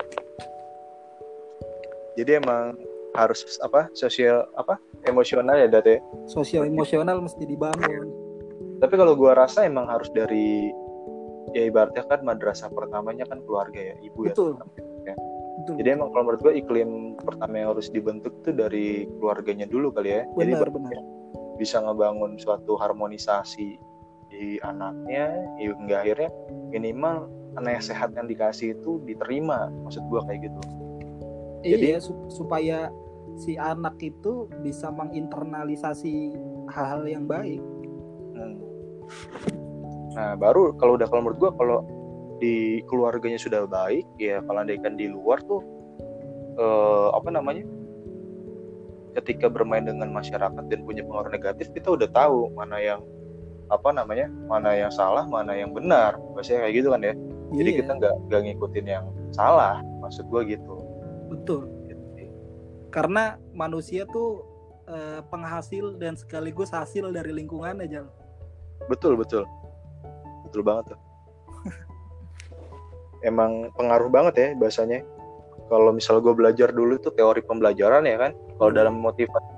Jadi emang harus apa sosial apa emosional ya dat ya? Sosial emosional mesti dibangun. Tapi kalau gua rasa emang harus dari ya ibaratnya kan madrasah pertamanya kan keluarga ya ibu Betul. ya. Betul. jadi emang kalau menurut gua iklim pertama yang harus dibentuk tuh dari keluarganya dulu kali ya. Jadi benar baru benar. bisa ngebangun suatu harmonisasi di anaknya hingga akhirnya minimal anak yang sehat yang dikasih itu diterima maksud gua kayak gitu Jadi- iya su- supaya si anak itu bisa menginternalisasi hal-hal yang baik Hmm. Nah, baru kalau udah kalau menurut gua kalau di keluarganya sudah baik, ya kalau andaikan di luar tuh eh, apa namanya? Ketika bermain dengan masyarakat dan punya pengaruh negatif, kita udah tahu mana yang apa namanya? Mana yang salah, mana yang benar. Biasanya kayak gitu kan ya. Jadi Iya, kita nggak nggak ngikutin yang salah. Maksud gua gitu. betul Gitu karena manusia tuh eh, penghasil dan sekaligus hasil dari lingkungan aja Betul, betul. Betul banget tuh. Emang pengaruh banget ya bahasanya. Kalau misal gue belajar dulu tuh teori pembelajaran ya kan. Kalau dalam motivasi,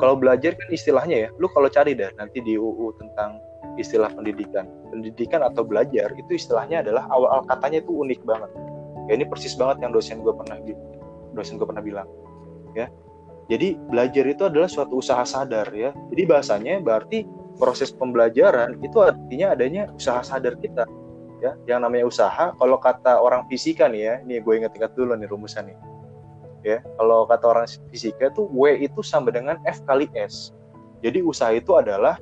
kalau belajar kan istilahnya ya, lu kalau cari dah nanti di UU tentang istilah pendidikan. Pendidikan atau belajar itu istilahnya adalah awal katanya itu unik banget. Ya ini persis banget yang dosen gue pernah dosen gue pernah bilang. Ya. Jadi belajar itu adalah suatu usaha sadar ya. Jadi bahasanya berarti proses pembelajaran itu artinya adanya usaha sadar kita ya yang namanya usaha kalau kata orang fisika nih ya ini gue inget-inget dulu nih rumusan nih ya kalau kata orang fisika itu W itu sama dengan F kali S jadi usaha itu adalah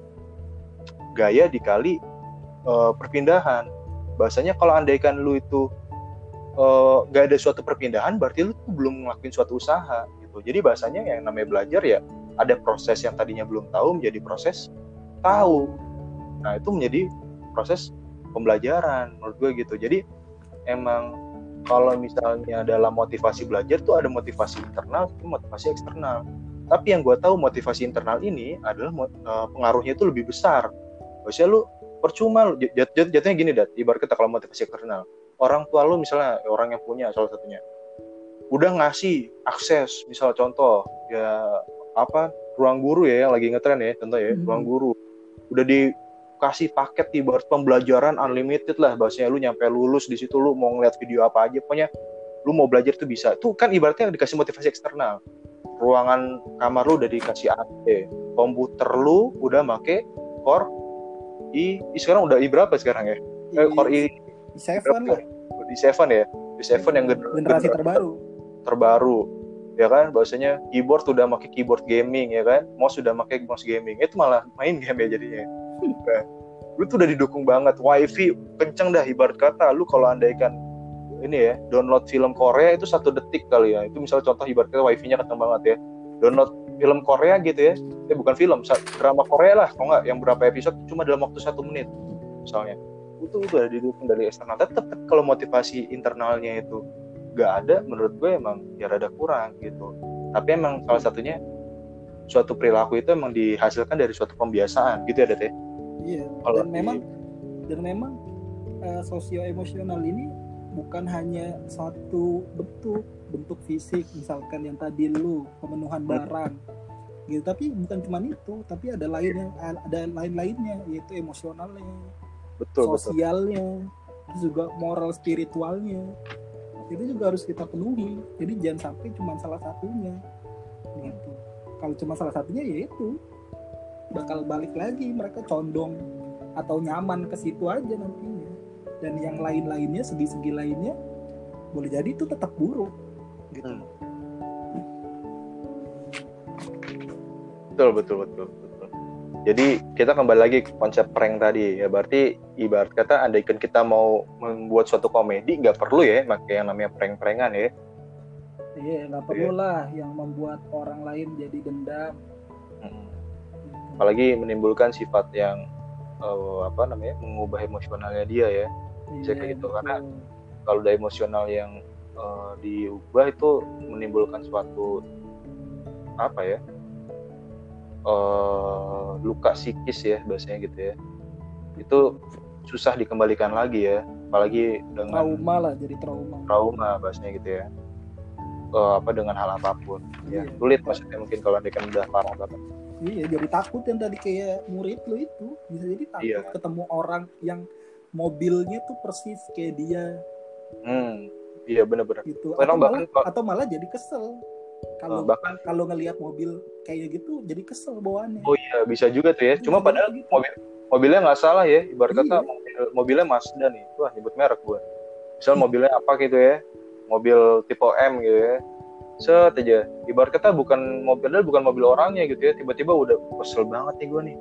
gaya dikali eh, perpindahan bahasanya kalau andaikan lu itu eh, gak ada suatu perpindahan berarti lu tuh belum ngelakuin suatu usaha gitu jadi bahasanya yang namanya belajar ya ada proses yang tadinya belum tahu menjadi proses tahu. Nah, itu menjadi proses pembelajaran menurut gue gitu. Jadi emang kalau misalnya dalam motivasi belajar tuh ada motivasi internal, itu motivasi eksternal. Tapi yang gue tahu motivasi internal ini adalah eh, pengaruhnya itu lebih besar. Maksudnya lu percuma lu jat, jat, jatuhnya gini dat, ibarat kita kalau motivasi eksternal. Orang tua lu misalnya orang yang punya salah satunya udah ngasih akses misal contoh ya apa ruang guru ya yang lagi ngetren ya contoh ya Mhm. ruang guru udah dikasih paket ibarat pembelajaran unlimited lah bahasanya lu nyampe lulus di situ lu mau ngeliat video apa aja pokoknya lu mau belajar tuh bisa. Itu kan ibaratnya dikasih motivasi eksternal. Ruangan kamar lu udah dikasih AC komputer lu udah make core i, i sekarang udah i berapa sekarang ya? Eh, core i. di seven lah. Di seven ya? Di seven yang gener- generasi gener- terbaru. terbaru. Ya kan? Bahwasanya keyboard udah pakai keyboard gaming ya kan? Mouse sudah pakai mouse gaming. Itu malah main game ya jadinya Lu tuh udah didukung banget. Wifi kenceng dah ibarat kata. Lu kalau andaikan ini ya download film Korea itu satu detik kali ya. Itu misalnya contoh ibarat kata wifi-nya kenceng banget ya. Download film Korea gitu ya. Eh bukan film drama Korea lah. Kalau nggak yang berapa episode cuma dalam waktu satu menit misalnya. Itu udah didukung dari eksternal. Tetap kalau motivasi internalnya itu gak ada menurut gue emang ya rada kurang gitu. Tapi emang salah satunya suatu perilaku itu emang dihasilkan dari suatu pembiasaan. Gitu ya Det ya? Iya Kalau dan memang dan memang eh, sosio emosional ini bukan hanya satu bentuk bentuk fisik misalkan yang tadi lu pemenuhan barang gitu. Tapi bukan cuma itu tapi ada lainnya ada lain lainnya yaitu emosionalnya betul betul. sosialnya terus juga moral spiritualnya. Itu juga harus kita penuhi. Jadi jangan sampai cuma salah satunya gitu. Kalau cuma salah satunya ya itu bakal balik lagi mereka condong atau nyaman ke situ aja nantinya. Dan yang lain-lainnya segi-segi lainnya boleh jadi itu tetap buruk gitu. Hmm. betul betul betul betul. Jadi kita kembali lagi ke konsep prank tadi. Ya berarti ibarat kata andaikan kita mau membuat suatu komedi nggak perlu ya pakai yang namanya prank-prankan ya. Iya nggak perlu lah yang membuat orang lain jadi dendam. Mm. Apalagi menimbulkan sifat yang eh, apa namanya mengubah emosionalnya dia ya. Bisa kayak gitu, betul. karena kalau udah emosional yang eh, diubah itu menimbulkan suatu apa ya eh, luka psikis ya bahasanya gitu ya. Itu susah dikembalikan lagi ya apalagi dengan trauma lah jadi trauma. Trauma bahasanya gitu ya. Eh, apa dengan hal apa pun. Ya Iya. sulit maksudnya mungkin kalau dia kan udah lama banget iya jadi takut yang tadi kayak murid lo itu. Bisa jadi takut Iya. ketemu orang yang mobilnya tuh persis kayak dia. Hmm iya benar-benar gitu. Atau malah, bahkan- atau malah jadi kesel. Kalau Eh, bahkan kalau ngelihat mobil kayak gitu jadi kesel bawaannya. Oh iya bisa juga tuh ya. Cuma Bisa padahal gitu. mobil mobilnya nggak salah ya. Ibarat kata Iya. mobil, mobilnya Mazda nih. Wah nyebut merek gua. Misal mobilnya apa gitu ya. Mobil tipe M gitu ya set aja. Ibarat kata bukan mobilnya bukan mobil orangnya gitu ya. Tiba-tiba udah kesel banget nih gua nih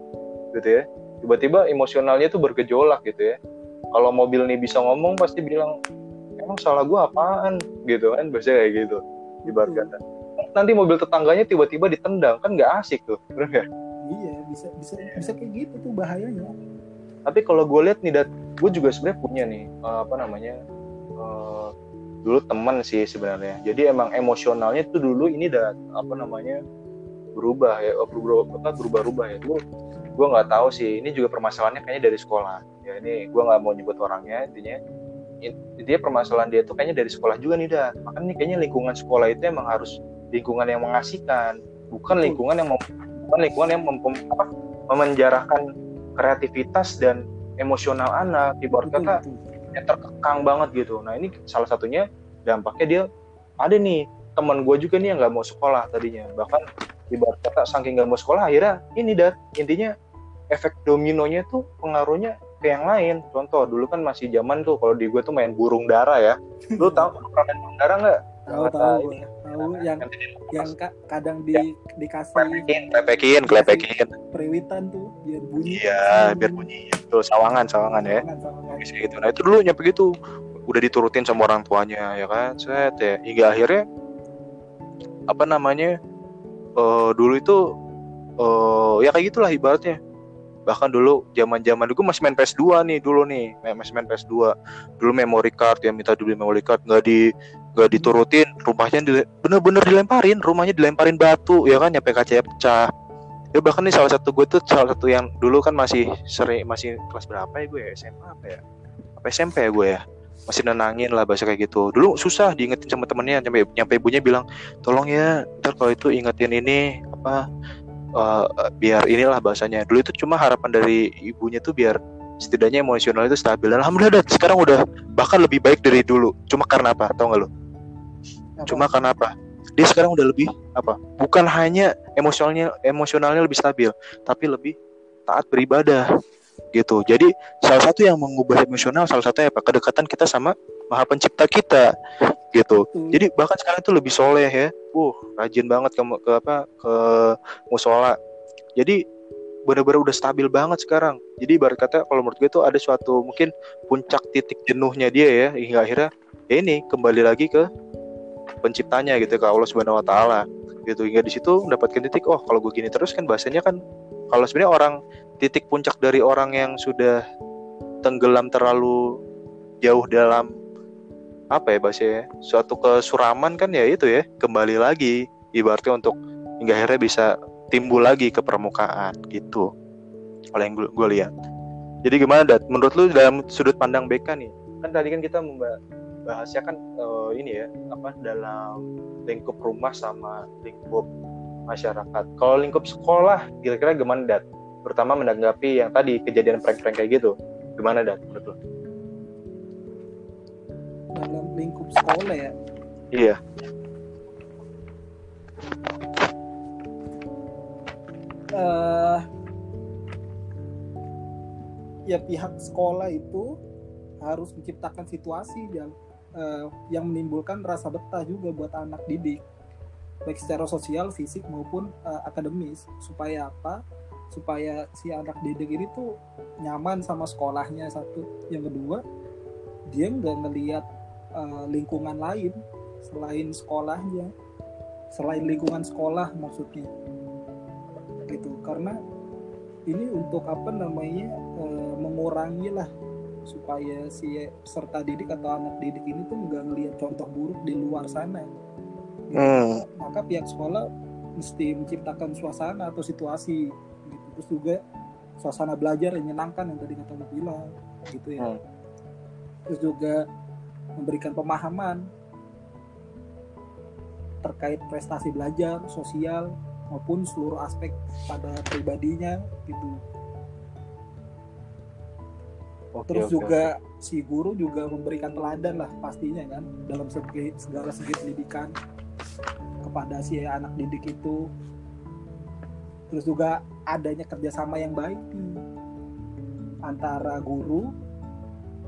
gitu ya. Tiba-tiba emosionalnya tuh bergejolak gitu ya. Kalau mobil nih bisa ngomong pasti bilang emang salah gua apaan? Gitu kan biasanya kayak gitu. Ibarat Betul. kata. Nanti mobil tetangganya tiba-tiba ditendang kan nggak asik tuh bener nggak? iya bisa bisa bisa kayak gitu tuh bahayanya. Tapi kalau gue lihat nih dat gue juga sebenarnya punya nih eh, apa namanya eh, dulu teman sih sebenarnya. Jadi emang emosionalnya tuh dulu ini dat apa namanya berubah ya oh, berubah apa berubah-ubah ya. Gue gue nggak tahu sih ini juga permasalahannya kayaknya dari sekolah. Ya ini gue nggak mau nyebut orangnya intinya in- intinya permasalahan dia tuh kayaknya dari sekolah juga nih dat makanya kayaknya lingkungan sekolah itu emang harus lingkungan yang mengasihkan bukan lingkungan yang bukan lingkungan yang mem- apa, memenjarakan kreativitas dan emosional anak. Ibarat betul, kata betul. Yang terkekang banget gitu. Nah ini salah satunya dampaknya dia ada nih teman gue juga nih yang nggak mau sekolah tadinya. Bahkan ibarat kata saking nggak mau sekolah akhirnya ini dan intinya efek dominonya tuh pengaruhnya ke yang lain. Contoh dulu kan masih zaman tuh kalau di gue tuh main burung dara ya. Lu tahu pernah main burung dara nggak? Tahu tahu ini. Tahu yang dia yang ka- kadang di dikasih klepekin klepekin klepekin. periwitan tuh biar bunyi. Iya biar bunyi. Tuh sawangan sawangan ya. Sawangan, sawangan. Gitu. Nah itu dulu nyampe gitu udah diturutin sama orang tuanya ya kan, set ya. Hingga akhirnya apa namanya eh dulu itu eh ya kayak gitulah ibaratnya. Bahkan dulu zaman zaman dulu masih main PS2 nih dulu nih, main- masih main PS2. Dulu memory card ya minta dibeli memory card nggak di nggak diturutin, rumahnya dile- bener-bener dilemparin, rumahnya dilemparin batu ya kan, nyampe kacanya pecah. Ya bahkan nih salah satu gue tuh salah satu yang dulu kan masih sering masih kelas berapa ya gue ya SMA apa ya? apa SMP ya gue ya? Masih nenangin lah bahasa kayak gitu. Dulu susah diingetin sama temennya nyampe nyampe ibunya bilang tolong ya ntar kalau itu ingetin ini apa eh, biar inilah bahasanya. Dulu itu cuma harapan dari ibunya tuh biar setidaknya emosional itu stabil. Dan alhamdulillah Dat, sekarang udah bahkan lebih baik dari dulu. Cuma karena apa? Tau gak lo Apa? cuma karena apa? Dia sekarang udah lebih apa? Bukan hanya emosionalnya emosionalnya lebih stabil tapi lebih taat beribadah gitu. Jadi salah satu yang mengubah emosional salah satunya apa? Kedekatan kita sama maha pencipta kita gitu. Betul. jadi bahkan sekarang itu lebih soleh ya. Uh rajin banget ke, ke apa? Ke musola. Jadi benar-benar udah stabil banget sekarang. Jadi ibarat kata kalau menurut gue itu ada suatu mungkin puncak titik jenuhnya dia ya hingga akhirnya ya ini kembali lagi ke penciptanya gitu ke Allah Subhanahu Wa Taala. Gitu hingga di situ mendapatkan titik oh kalau gue gini terus kan bahasanya kan kalau sebenarnya orang titik puncak dari orang yang sudah tenggelam terlalu jauh dalam apa ya bahasanya suatu kesuraman kan ya itu ya kembali lagi ibaratnya untuk hingga akhirnya bisa timbul lagi ke permukaan gitu. Oleh yang gue lihat. Jadi gimana dat menurut lu dalam sudut pandang BK nih kan tadi kan kita membahasnya kan eh, ini ya apa dalam lingkup rumah sama lingkup masyarakat. Kalau lingkup sekolah kira-kira gimana dat? Pertama menanggapi yang tadi kejadian prank-prank kayak gitu. Gimana dat menurut dalam lingkup sekolah ya? Iya. Eh ya pihak sekolah itu harus menciptakan situasi yang eh, yang menimbulkan rasa betah juga buat anak didik. Baik secara sosial, fisik maupun eh, akademis. Supaya apa? Supaya si anak didik ini tuh nyaman sama sekolahnya satu. Yang kedua, dia nggak ngelihat eh, lingkungan lain selain sekolahnya, selain lingkungan sekolah maksudnya. Gitu. Karena ini untuk apa namanya eh, mengurangi lah supaya si peserta didik atau anak didik ini tuh nggak ngelihat contoh buruk di luar sana Gitu. Hmm. maka pihak sekolah mesti menciptakan suasana atau situasi gitu terus juga suasana belajar yang menyenangkan yang tadi kata lu bilang gitu ya Hmm. terus juga memberikan pemahaman terkait prestasi belajar sosial maupun seluruh aspek pada pribadinya gitu Oke, terus oke, juga si guru juga memberikan teladan lah pastinya kan dalam segi, segala segi pendidikan kepada si anak didik itu. Terus juga adanya kerjasama yang baik nih antara guru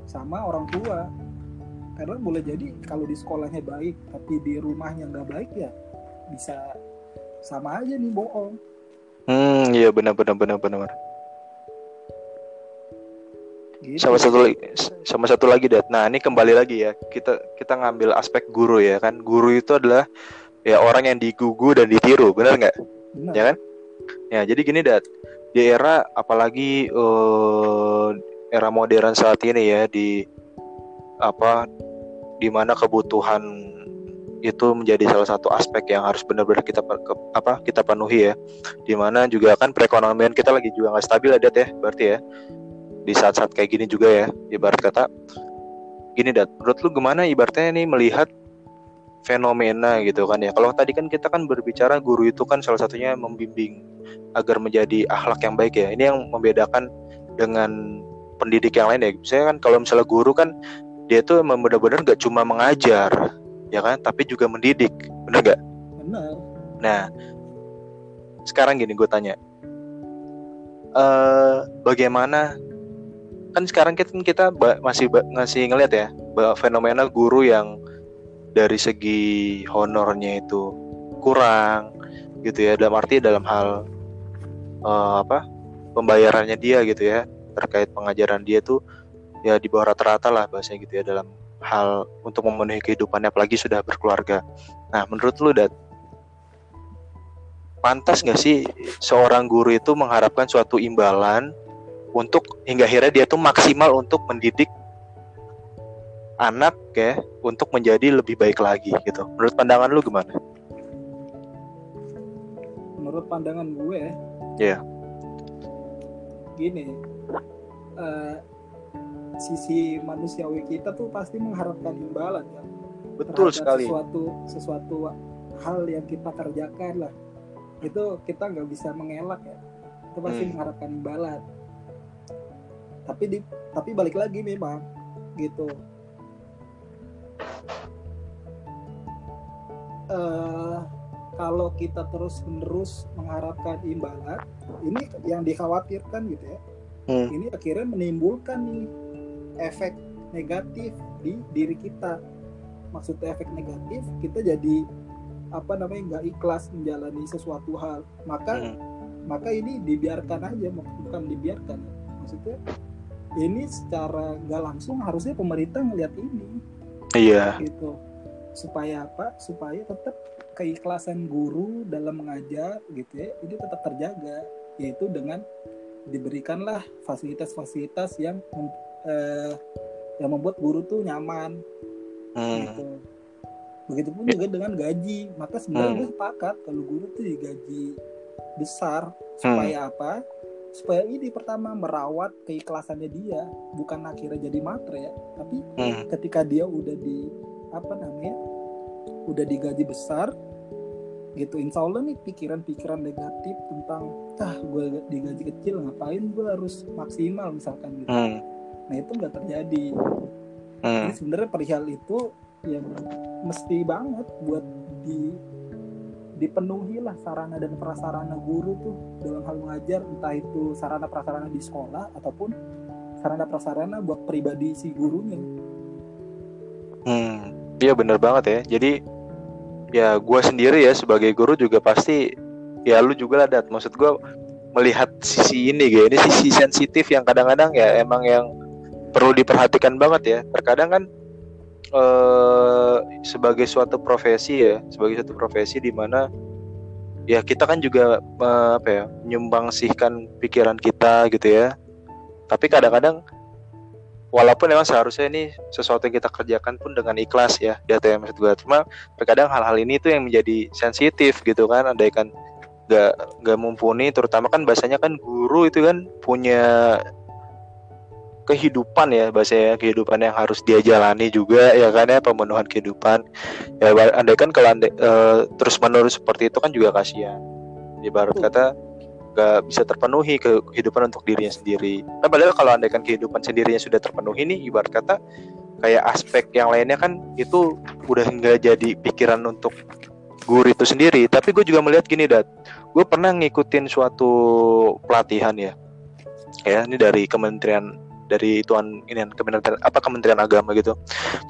sama orang tua. Karena boleh jadi kalau di sekolahnya baik tapi di rumahnya nggak baik ya bisa sama aja nih bohong. Hmm, iya benar benar benar benar. Gitu. Sama satu lagi, sama satu lagi, Dat. Nah, ini kembali lagi ya. Kita kita ngambil aspek guru ya kan. Guru itu adalah ya orang yang digugu dan ditiru, benar nggak? Ya kan? Ya, jadi gini, Dat. Di era apalagi eh, era modern saat ini ya di apa di mana kebutuhan itu menjadi salah satu aspek yang harus benar-benar kita apa kita penuhi ya di mana juga kan perekonomian kita lagi juga nggak stabil ya Dat ya berarti ya di saat-saat kayak gini juga ya ibarat kata gini dat menurut lu gimana ibaratnya nih melihat fenomena gitu kan ya? Kalau tadi kan kita kan berbicara guru itu kan salah satunya membimbing agar menjadi akhlak yang baik ya. Ini yang membedakan dengan pendidik yang lain ya. Misalnya kan kalau misalnya guru kan dia tuh emang benar-benar nggak cuma mengajar ya kan? Tapi juga mendidik. Benar nggak? Benar. Nah, sekarang gini gue tanya, eh bagaimana? Kan sekarang kita kita masih ngasih ngeliat ya fenomena guru yang dari segi honornya itu kurang, gitu ya. Dalam arti dalam hal eh, apa pembayarannya dia gitu ya terkait pengajaran dia tuh ya di bawah rata-rata lah bahasanya gitu ya dalam hal untuk memenuhi kehidupannya apalagi sudah berkeluarga. Nah, menurut lu Dat, pantas nggak sih seorang guru itu mengharapkan suatu imbalan untuk hingga akhirnya dia tuh maksimal untuk mendidik anak ya untuk menjadi lebih baik lagi gitu. Menurut pandangan lu gimana? menurut pandangan gue Iya. gini eh, sisi manusiawi kita tuh pasti mengharapkan imbalan ya Betul sekali. sesuatu sesuatu hal yang kita kerjakan lah itu kita nggak bisa mengelak ya itu pasti Hmm. mengharapkan imbalan tapi di tapi balik lagi memang gitu. Eh kalau kita terus menerus mengharapkan imbalan ini yang dikhawatirkan gitu ya. Hmm. ini akhirnya menimbulkan nih efek negatif di diri kita. Maksudnya efek negatif kita jadi apa namanya nggak ikhlas menjalani sesuatu hal. Maka Hmm. maka ini dibiarkan aja bukan dibiarkan. Maksudnya ini secara nggak langsung harusnya pemerintah ngelihat ini Iya. gitu supaya apa supaya tetap keikhlasan guru dalam mengajar gitu ya ini tetap terjaga yaitu dengan diberikanlah fasilitas-fasilitas yang eh, yang membuat guru tuh nyaman Hmm. gitu. Begitupun juga dengan gaji. Maka sebenarnya Hmm. gue sepakat kalau guru tuh digaji besar supaya apa? Supaya ini pertama merawat keikhlasannya dia, bukan akhirnya jadi matre ya, tapi Hmm. ketika dia udah di apa namanya? udah digaji besar gitu insya Allah nih pikiran-pikiran negatif tentang ah gue digaji kecil ngapain gue harus maksimal misalkan gitu Hmm. nah itu nggak terjadi Hmm. jadi sebenarnya perihal itu yang mesti banget buat di dipenuhi lah sarana dan prasarana guru tuh dalam hal mengajar entah itu sarana prasarana di sekolah ataupun sarana prasarana buat pribadi si gurunya Hmm, iya bener banget ya. Jadi ya gue sendiri ya sebagai guru juga pasti ya lu juga lah dat. Maksud gue melihat sisi ini gitu. Ini sisi sensitif yang kadang-kadang ya emang yang perlu diperhatikan banget ya. Terkadang kan eh sebagai suatu profesi ya, sebagai suatu profesi di mana ya kita kan juga eh, apa ya menyumbangsihkan pikiran kita gitu ya. Tapi kadang-kadang walaupun memang seharusnya ini sesuatu yang kita kerjakan pun dengan ikhlas ya data yang maksud gue cuma terkadang hal-hal ini tuh yang menjadi sensitif gitu kan ada kan nggak nggak mumpuni terutama kan bahasanya kan guru itu kan punya kehidupan ya bahasa ya kehidupan yang harus dia jalani juga ya kan ya pemenuhan kehidupan. Ya andai kan kalau andai, uh, terus menerus seperti itu kan juga kasihan. Ibarat kata gak bisa terpenuhi kehidupan untuk dirinya sendiri. Nah, padahal kalau andai kan kehidupan sendirinya sudah terpenuhi nih ibarat kata kayak aspek yang lainnya kan itu udah nggak jadi pikiran untuk guru itu sendiri. Tapi gue juga melihat gini dat gue pernah ngikutin suatu pelatihan ya. Ya ini dari kementerian dari tuan ini kementerian apa kementerian agama gitu.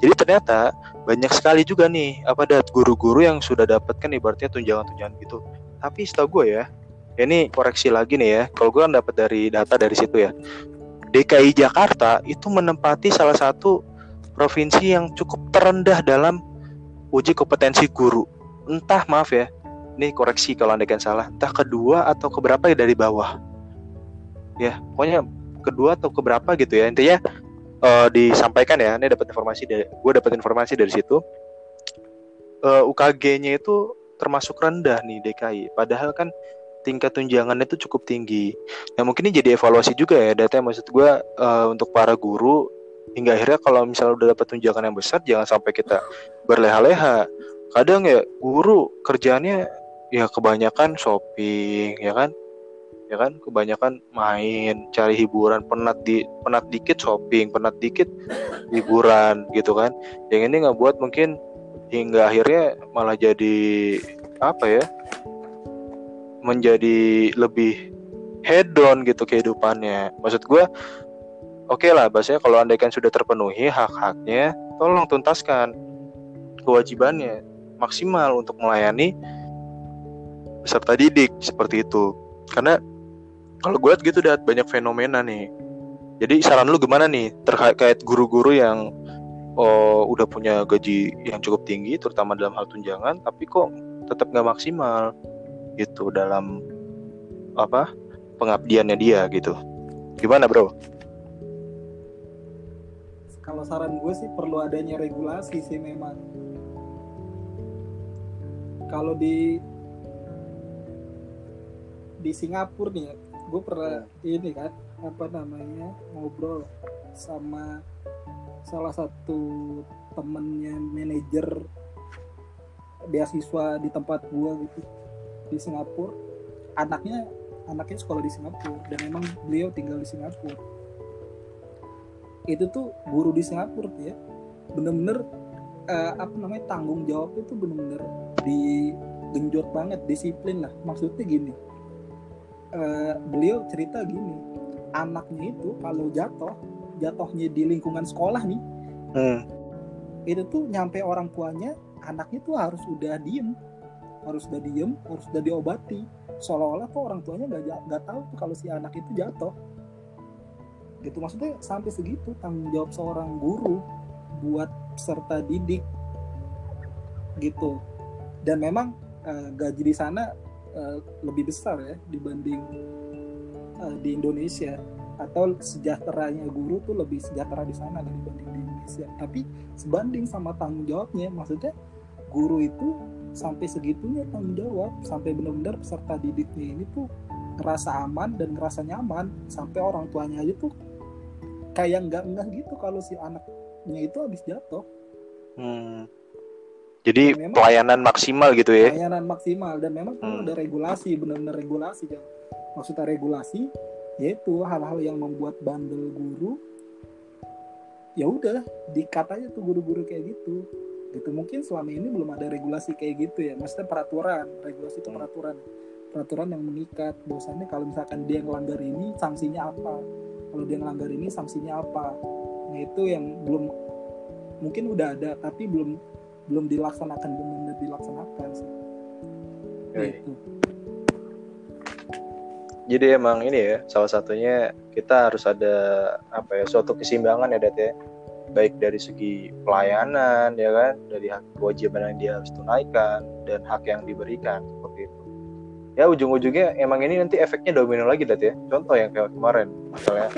Jadi ternyata banyak sekali juga nih apa dat guru-guru yang sudah dapatkan ibaratnya tunjangan-tunjangan gitu. Tapi setahu gue ya, ya ini koreksi lagi nih ya kalau gue kan dapat dari data dari situ ya. DKI Jakarta itu menempati salah satu provinsi yang cukup terendah dalam uji kompetensi guru. Entah maaf ya ini koreksi kalau anda kan salah entah kedua atau keberapa ya dari bawah. Ya pokoknya kedua atau keberapa gitu ya. Intinya uh, disampaikan ya ini dapat informasi dari gue dapat informasi dari situ. Uh, eh, UKG-nya itu termasuk rendah nih DKI padahal kan tingkat tunjangannya itu cukup tinggi. Nah mungkin ini jadi evaluasi juga ya data maksud gue uh, untuk para guru. Hingga akhirnya kalau misalnya udah dapat tunjangan yang besar jangan sampai kita berleha-leha. Kadang ya guru kerjanya ya kebanyakan shopping ya kan ya kan? Kebanyakan main cari hiburan penat di penat dikit shopping penat dikit hiburan gitu kan? Yang ini nggak buat mungkin hingga akhirnya malah jadi apa ya? Menjadi lebih hedon gitu kehidupannya. Maksud gue oke okay lah bahasanya kalau andaikan sudah terpenuhi hak-haknya tolong tuntaskan kewajibannya maksimal untuk melayani peserta didik seperti itu. Karena kalau gue lihat gitu dat banyak fenomena nih. Jadi saran lu gimana nih terkait guru-guru yang oh, udah punya gaji yang cukup tinggi terutama dalam hal tunjangan tapi kok tetap nggak maksimal gitu dalam apa pengabdiannya dia gitu. Gimana bro? Kalau saran gue sih perlu adanya regulasi sih memang. Kalau di di Singapura nih gue pernah ini kan apa namanya ngobrol sama salah satu temennya manajer beasiswa di tempat gue gitu di Singapura. Anaknya anaknya sekolah di Singapura dan memang beliau tinggal di Singapura. Itu tuh guru di Singapura tuh ya. Bener-bener uh, apa namanya tanggung jawab itu bener-bener digenjot banget disiplin lah. Maksudnya gini uh, beliau cerita gini anaknya itu kalau jatuh jatuhnya di lingkungan sekolah nih hmm. itu tuh nyampe orang tuanya anaknya tuh harus udah diem harus udah diem harus udah diobati. Seolah-olah tuh orang tuanya nggak nggak tahu tuh kalau si anak itu jatuh. Gitu maksudnya sampai segitu tanggung jawab seorang guru buat peserta didik. Gitu. Dan memang uh, gaji di sana Eh, lebih besar ya dibanding uh, di Indonesia. Atau sejahteranya guru tuh lebih sejahtera di sana dibanding di Indonesia. Tapi sebanding sama tanggung jawabnya maksudnya guru itu sampai segitunya tanggung jawab. Sampai benar-benar peserta didiknya ini tuh ngerasa aman dan ngerasa nyaman. Sampai orang tuanya aja tuh kayak nggak enggak gitu kalau si anaknya itu habis jatuh. Hmm jadi memang, pelayanan maksimal gitu ya. Pelayanan maksimal. Dan memang hmm. ada regulasi, benar-benar regulasi kan. Maksudnya regulasi yaitu hal-hal yang membuat bandel guru. Ya udah dikat aja tuh guru-guru kayak gitu. Gitu. Mungkin selama ini belum ada regulasi kayak gitu ya. Maksudnya peraturan. Regulasi itu hmm. peraturan. Peraturan yang mengikat. Bahwasannya kalau misalkan dia ngelanggar ini sanksinya apa? Kalau dia ngelanggar ini sanksinya apa? Nah itu yang belum mungkin udah ada tapi belum belum dilaksanakan benar-benar dilaksanakan sih. Gitu. jadi emang ini ya salah satunya kita harus ada apa ya suatu keseimbangan ya Dat ya. Baik dari segi pelayanan ya kan dari hak kewajiban yang dia harus tunaikan dan hak yang diberikan seperti itu. Ya ujung-ujungnya emang ini nanti efeknya domino lagi Dat ya. Contoh yang kayak kemarin misalnya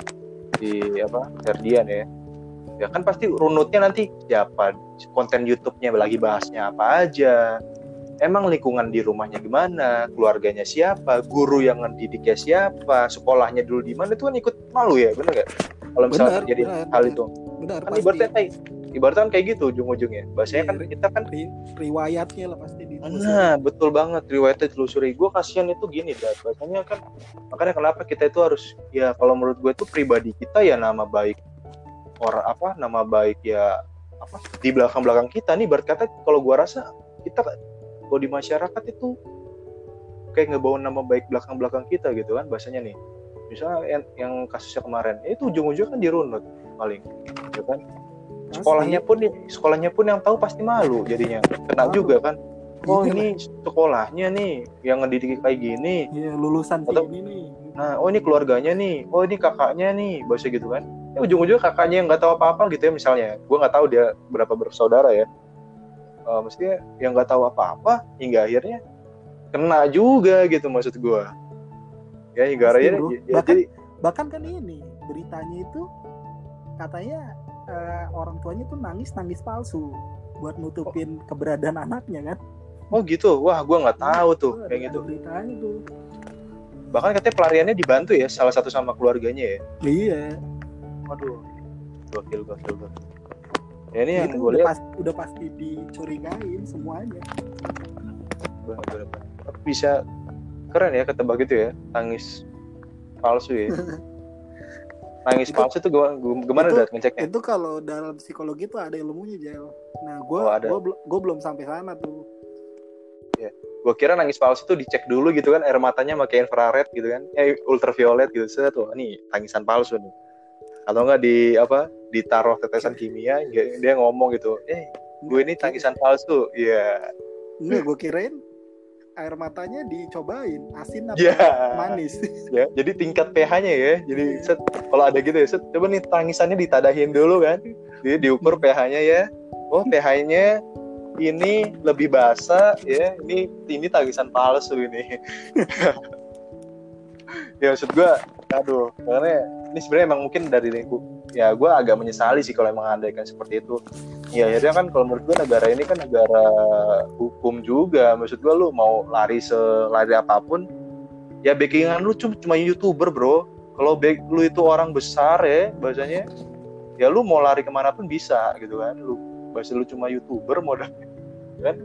di apa Ferdian ya ya kan pasti runutnya nanti siapa konten YouTube-nya lagi bahasnya apa aja. Emang lingkungan di rumahnya gimana? Keluarganya siapa? Guru yang ngedidiknya siapa? Sekolahnya dulu di mana? Itu kan ikut malu ya bener gak kalau misalnya Benar, terjadi benar, hal benar. itu. Benar kan pasti. ibaratnya kayak ibaratnya kan kayak gitu ujung-ujungnya. Bahasanya Iya, kan ri- kita kan ri- riwayatnya lah pasti di Nah, betul banget riwayatnya telusuri. Gue kasihan itu gini, dan Bahasanya kan makanya kenapa kita itu harus ya kalau menurut gue itu pribadi kita ya nama baik orang apa nama baik ya apa di belakang belakang kita nih. Berkata kalau gue rasa kita kalau di masyarakat itu kayak ngebawa nama baik belakang belakang kita gitu kan bahasanya nih. Misalnya yang, yang kasusnya kemarin itu ujung-ujungnya kan dirunut paling, ya kan? Sekolahnya pun sekolahnya pun yang tahu pasti malu jadinya kena Malu. juga kan. Oh Iya ini sekolahnya nih yang ngedidik kayak gini. Iya, lulusan Atau- ini nih. Nah, oh ini keluarganya nih. Oh ini kakaknya nih, bahasa gitu kan. Ya ujung-ujungnya kakaknya yang nggak tahu apa-apa gitu ya misalnya. Gue nggak tahu dia berapa bersaudara ya. Eh mestinya yang nggak tahu apa-apa hingga akhirnya kena juga gitu maksud gue. Ya hingga Pasti, akhirnya bro. ya, Bahkan- jadi Bahkan kan ini beritanya itu katanya eh, orang tuanya tuh nangis nangis palsu buat nutupin keberadaan anaknya kan. oh gitu. Wah gue nggak tahu tuh kayak gitu. beritanya tuh. Bahkan katanya pelariannya dibantu ya salah satu sama keluarganya ya. Iya. Waduh. Gokil gokil gokil. Ya ini yang itu gue lihat pas- udah pasti dicurigain semuanya. bener-bener. Bisa keren ya ketebak gitu ya tangis palsu ya tangis Itu- palsu tuh gimana, gimana itu- dat ngeceknya Itu kalau dalam psikologi tuh ada ilmunya Jel. Nah, gue Oh, ada. gua, gua belum sampai sana tuh. gue kira nangis palsu tuh dicek dulu gitu kan air matanya pakai infrared gitu kan eh ultraviolet gitu set tuh nih tangisan palsu nih atau enggak di apa ditaruh tetesan kimia dia, ngomong gitu eh gue ini tangisan palsu. Iya. Enggak, gue kirain air matanya dicobain asin apa Iya. manis. ya jadi tingkat pH-nya ya jadi set kalau ada gitu ya set coba nih tangisannya ditadahin dulu kan. Jadi diukur pH-nya ya. Oh pH-nya ini lebih basah ya ini ini tangisan palsu ini. Ya maksud gue aduh karena ini sebenarnya emang mungkin dari ya gue agak menyesali sih kalau emang andaikan seperti itu. Ya akhirnya kan kalau menurut gue negara ini kan negara hukum juga. Maksud gue lu mau lari selari apa pun ya backingan lu cuma cuma youtuber bro. Kalau back lu itu orang besar ya bahasanya ya lu mau lari ke mana pun bisa gitu kan. Lu bahasa lu cuma youtuber modal kan.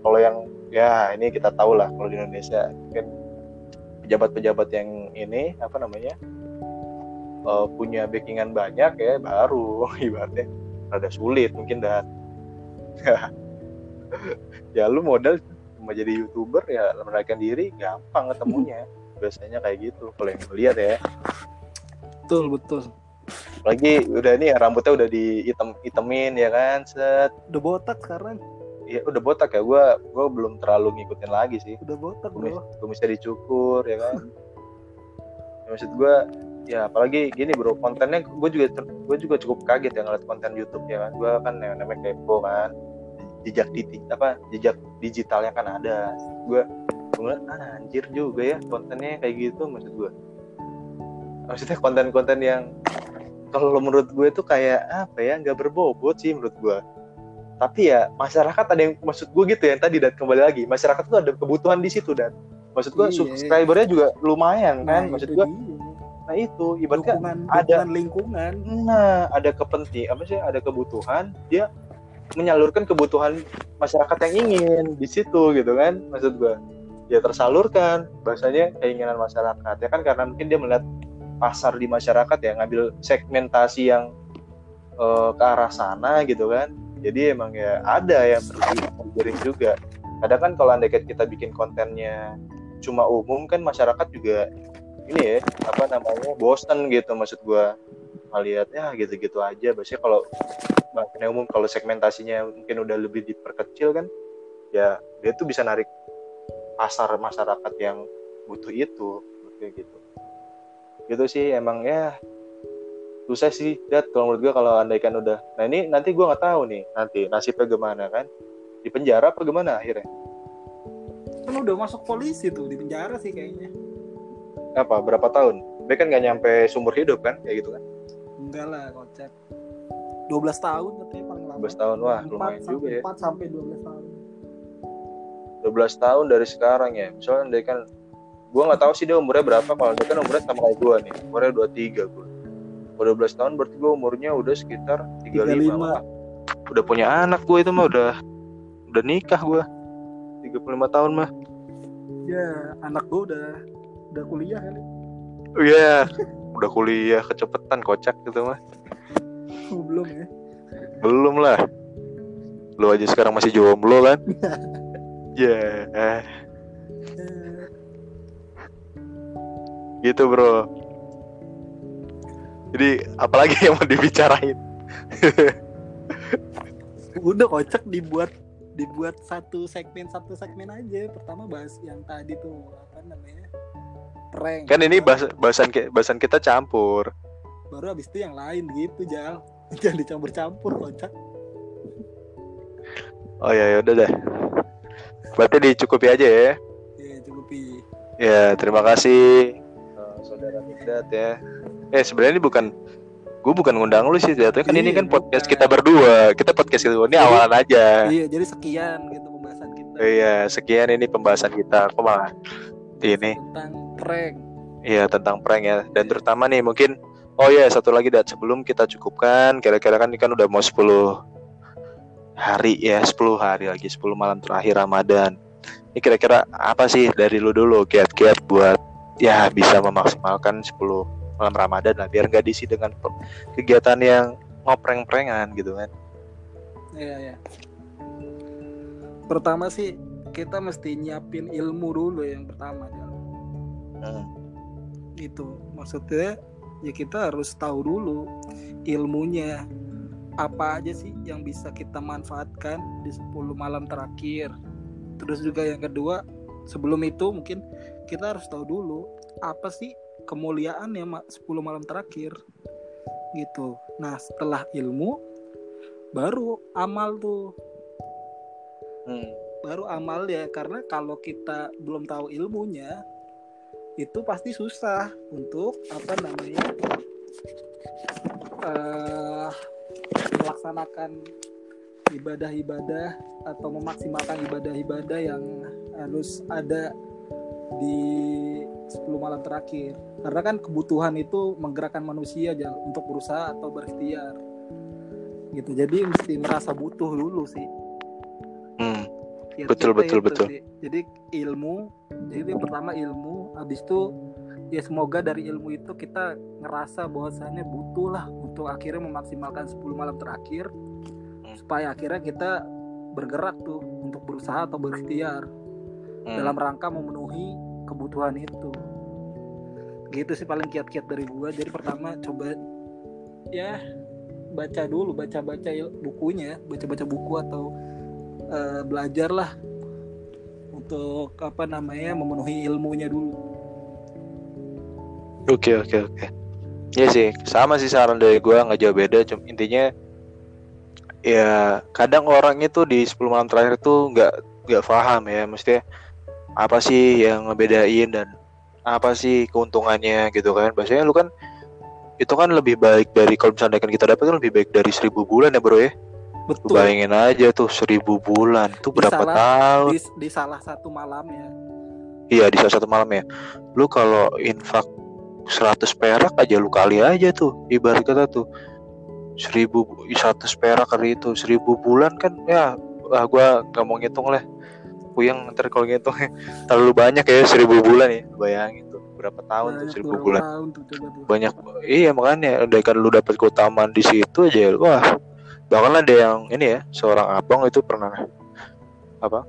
Kalau yang ya ini kita tahu lah kalau di Indonesia kan pejabat-pejabat yang ini apa namanya eh, punya backingan banyak ya baru ibaratnya. Rada sulit mungkin dan ya lu modal cuma jadi youtuber ya menaikkan diri gampang ketemunya. Biasanya kayak gitu kalau yang lihat ya. Betul, betul. lagi udah ini ya, rambutnya udah diitem itemin ya kan set. Udah botak sekarang. ya udah botak ya gua gua belum terlalu ngikutin lagi sih. Udah botak, bro. kumisnya dicukur ya kan. Ya, maksud gua ya apalagi gini bro kontennya gue juga gua juga cukup kaget ya ngeliat konten YouTube ya kan. Gua kan yang namanya kepo kan. Jejak di apa jejak digitalnya kan ada. Gua ngeliat ah, anjir juga ya kontennya kayak gitu maksud gua. Maksudnya konten-konten yang kalau menurut gue tuh kayak apa ya nggak berbobot sih menurut gue tapi ya masyarakat ada yang maksud gue gitu ya tadi dan kembali lagi masyarakat tuh ada kebutuhan di situ dan. Maksud gue Iya. subscribernya juga lumayan kan? Nah, maksud itu gue dia. Nah itu ibaratnya dukungan, ada- dukungan lingkungan. nah ada kepenting apa sih ada kebutuhan dia menyalurkan kebutuhan masyarakat yang ingin di situ gitu kan maksud gue ya tersalurkan bahasanya keinginan masyarakat ya kan karena mungkin dia melihat pasar di masyarakat ya ngambil segmentasi yang eh, ke arah sana gitu kan. Jadi emang ya ada yang tergiring juga. Kadang kan kalau andai kita bikin kontennya cuma umum kan masyarakat juga ini ya apa namanya bosen gitu maksud gua. Ngeliat ya gitu-gitu aja. Biasanya kalau bahkan umum kalau segmentasinya mungkin udah lebih diperkecil kan ya dia tuh bisa narik pasar masyarakat yang butuh itu gitu. Gitu sih emang ya susah sih. Dat kalau menurut gua kalau andaikan udah nah ini nanti gua nggak tahu nih nanti nasibnya gimana kan? Di penjara apa gimana akhirnya? Kan udah masuk polisi tuh di penjara sih kayaknya. Apa berapa tahun? Dia kan nggak nyampe sumber hidup kan? Kayak gitu kan? Enggak lah, kocak. 12 tahun katanya paling lama. 12 tahun wah Empat lumayan sampai- juga ya. empat sampai 12 tahun. 12 tahun dari sekarang ya. Misalnya dia kan gua nggak tahu sih dia umurnya berapa kalau dia kan umurnya sama kayak gua nih. Umurnya 23 gua. Udah 12 tahun berarti gue umurnya udah sekitar 35, 35. Wah, udah punya anak gue itu mah udah udah nikah gue 35 tahun mah. Ya anak gue udah udah kuliah kali. Oh iya. Udah kuliah kecepetan kocak gitu mah. Oh, belum ya. Belum lah. Lu aja sekarang masih jomblo kan? Ya Eh, gitu bro. Jadi apalagi yang mau dibicarain? Udah kocak dibuat dibuat satu segmen satu segmen aja. Pertama bahas yang tadi tuh apa namanya prank. Kan ini bahas, bahasan bahasan kita campur. Baru habis itu yang lain gitu jal. Jangan dicampur-campur kocak oh ya ya udah deh. Berarti dicukupi aja ya? Ya cukupi. Ya terima kasih. Eh, saudara Mikdat ya. Eh sebenarnya ini bukan gue bukan ngundang lu sih jatuhnya kan ini Iya, kan podcast bukan. kita berdua. Kita podcast kita ini Jadi- awalan aja. Iya jadi sekian gitu pembahasan kita. Iya sekian ini pembahasan kita. Kok malah ini? tentang prank. Iya tentang prank ya. Dan terutama nih mungkin oh ya satu lagi dat sebelum kita cukupkan kira-kira kan ini kan udah mau 10 hari ya 10 hari lagi 10 malam terakhir Ramadan. Ini kira-kira apa sih dari lu dulu kiat-kiat buat ya bisa memaksimalkan 10 malam Ramadan lah biar nggak diisi dengan kegiatan yang ngopreng-prengan gitu kan? Iya iya. Pertama sih kita mesti nyiapin ilmu dulu yang pertama Jal. Hmm. itu maksudnya ya kita harus tahu dulu ilmunya. Apa aja sih yang bisa kita manfaatkan di 10 malam terakhir? Terus juga yang kedua sebelum itu mungkin kita harus tahu dulu apa sih kemuliaan ya 10 malam terakhir. Gitu. Nah setelah ilmu baru amal tuh. Hmm. baru amal ya karena kalau kita belum tahu ilmunya itu pasti susah untuk apa namanya eh melaksanakan ibadah-ibadah atau memaksimalkan ibadah-ibadah yang harus ada di 10 malam terakhir. Karena kan kebutuhan itu menggerakkan manusia untuk berusaha atau berikhtiar. Gitu. Jadi mesti merasa butuh dulu sih Hmm. Ya, Betul, kita betul, itu betul. sih. Jadi ilmu, jadi yang pertama ilmu, habis itu ya semoga dari ilmu itu kita ngerasa bahwasannya butuh lah untuk akhirnya memaksimalkan 10 malam terakhir Hmm. supaya akhirnya kita bergerak tuh untuk berusaha atau berikhtiar Hmm. dalam rangka memenuhi kebutuhan itu. Gitu sih paling kiat-kiat dari gua. Jadi pertama coba ya baca dulu, baca-baca bukunya, baca-baca buku atau eh, belajar lah untuk apa namanya memenuhi ilmunya dulu. Oke oke oke. Iya sih, sama sih saran dari gua nggak jauh beda. Cuma intinya ya kadang orang itu di 10 malam terakhir itu nggak nggak paham ya, mestinya apa sih yang ngebedain dan apa sih keuntungannya gitu kan. Biasanya lu kan itu kan lebih baik dari kalau misalnya kan kita dapat kan lebih baik dari seribu bulan ya bro ya. Betul. bayangin aja tuh seribu bulan itu berapa salah- tahun? Di, di salah satu malamnya. Iya di salah satu malam ya. Lu kalau infak 100 perak aja lu kali aja tuh. Ibarat kata tuh 1000 100 perak kali itu 1000 bulan kan ya ah gua nggak mau ngitung lah. Puyeng ntar kalau ngitung terlalu banyak ya 1000 bulan ya. Bayangin tuh berapa tahun tuh Banyak 1000 berapa bulan. tahun tuh, coba tuh. Banyak iya makanya udah kan lu dapat keutamaan di situ aja wah. Bahkan ada yang ini ya seorang abang itu pernah apa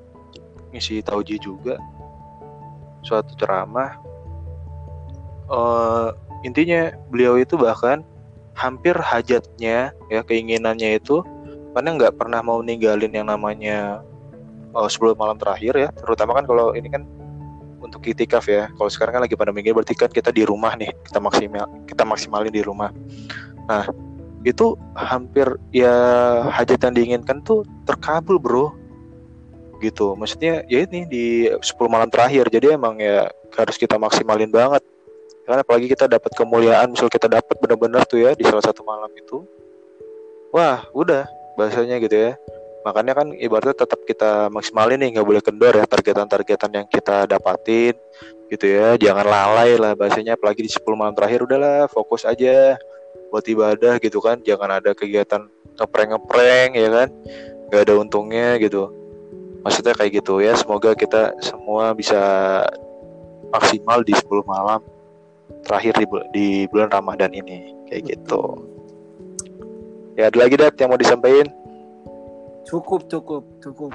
ngisi tauji juga. Suatu ceramah. Eh intinya beliau itu bahkan hampir hajatnya ya keinginannya itu karena nggak pernah mau ninggalin yang namanya eh, 10 malam terakhir ya. Terutama kan kalau ini kan untuk itikaf ya. Kalau sekarang kan lagi pada minggu berarti kan kita di rumah nih kita maksimal kita maksimalin di rumah. Nah itu hampir ya hajat yang diinginkan tuh terkabul bro. Gitu. Maksudnya ya ini di 10 malam terakhir. Jadi emang ya harus kita maksimalin banget. Karena apalagi kita dapat kemuliaan misal kita dapat benar-benar tuh ya di salah satu malam itu wah udah bahasanya gitu ya. Makanya kan ibaratnya tetap kita maksimalin nih nggak boleh kendor ya targetan-targetan yang kita dapatin gitu ya. Jangan lalai lah bahasanya apalagi di 10 malam terakhir udahlah fokus aja buat ibadah gitu kan. Jangan ada kegiatan ngeprank ngeprank ya kan. Nggak ada untungnya gitu. Maksudnya kayak gitu. Ya semoga kita semua bisa maksimal di 10 malam terakhir di, bul- di bulan Ramadan ini. Kayak gitu. Ya ada lagi dat yang mau disampaikan? Cukup, cukup, cukup.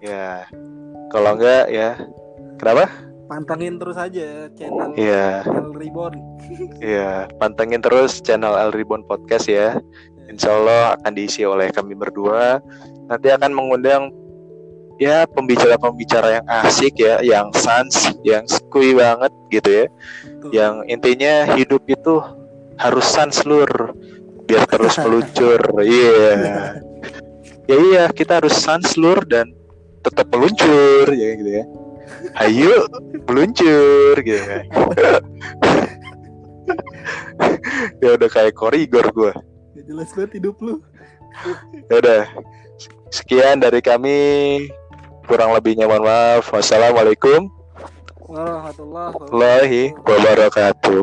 ya. Kalau enggak ya. Kenapa Pantangin terus aja channel ya El Reborn. ya pantengin terus channel El Ribbon Podcast ya. Insya Allah akan diisi oleh kami berdua. Nanti akan mengundang ya pembicara-pembicara yang asik ya yang sans yang skui banget gitu ya. Tuh. yang intinya hidup itu harus sans lur biar terus meluncur iya. Ya iya kita harus sans lur dan tetap meluncur ya gitu ya ayo meluncur gitu ya ya udah kayak korigor gue Gak jelas banget hidup lu. ya udah sekian dari kami. Kurang lebihnya mohon maaf. Wassalamualaikum Warahmatullahi warahmatullahi wabarakatuh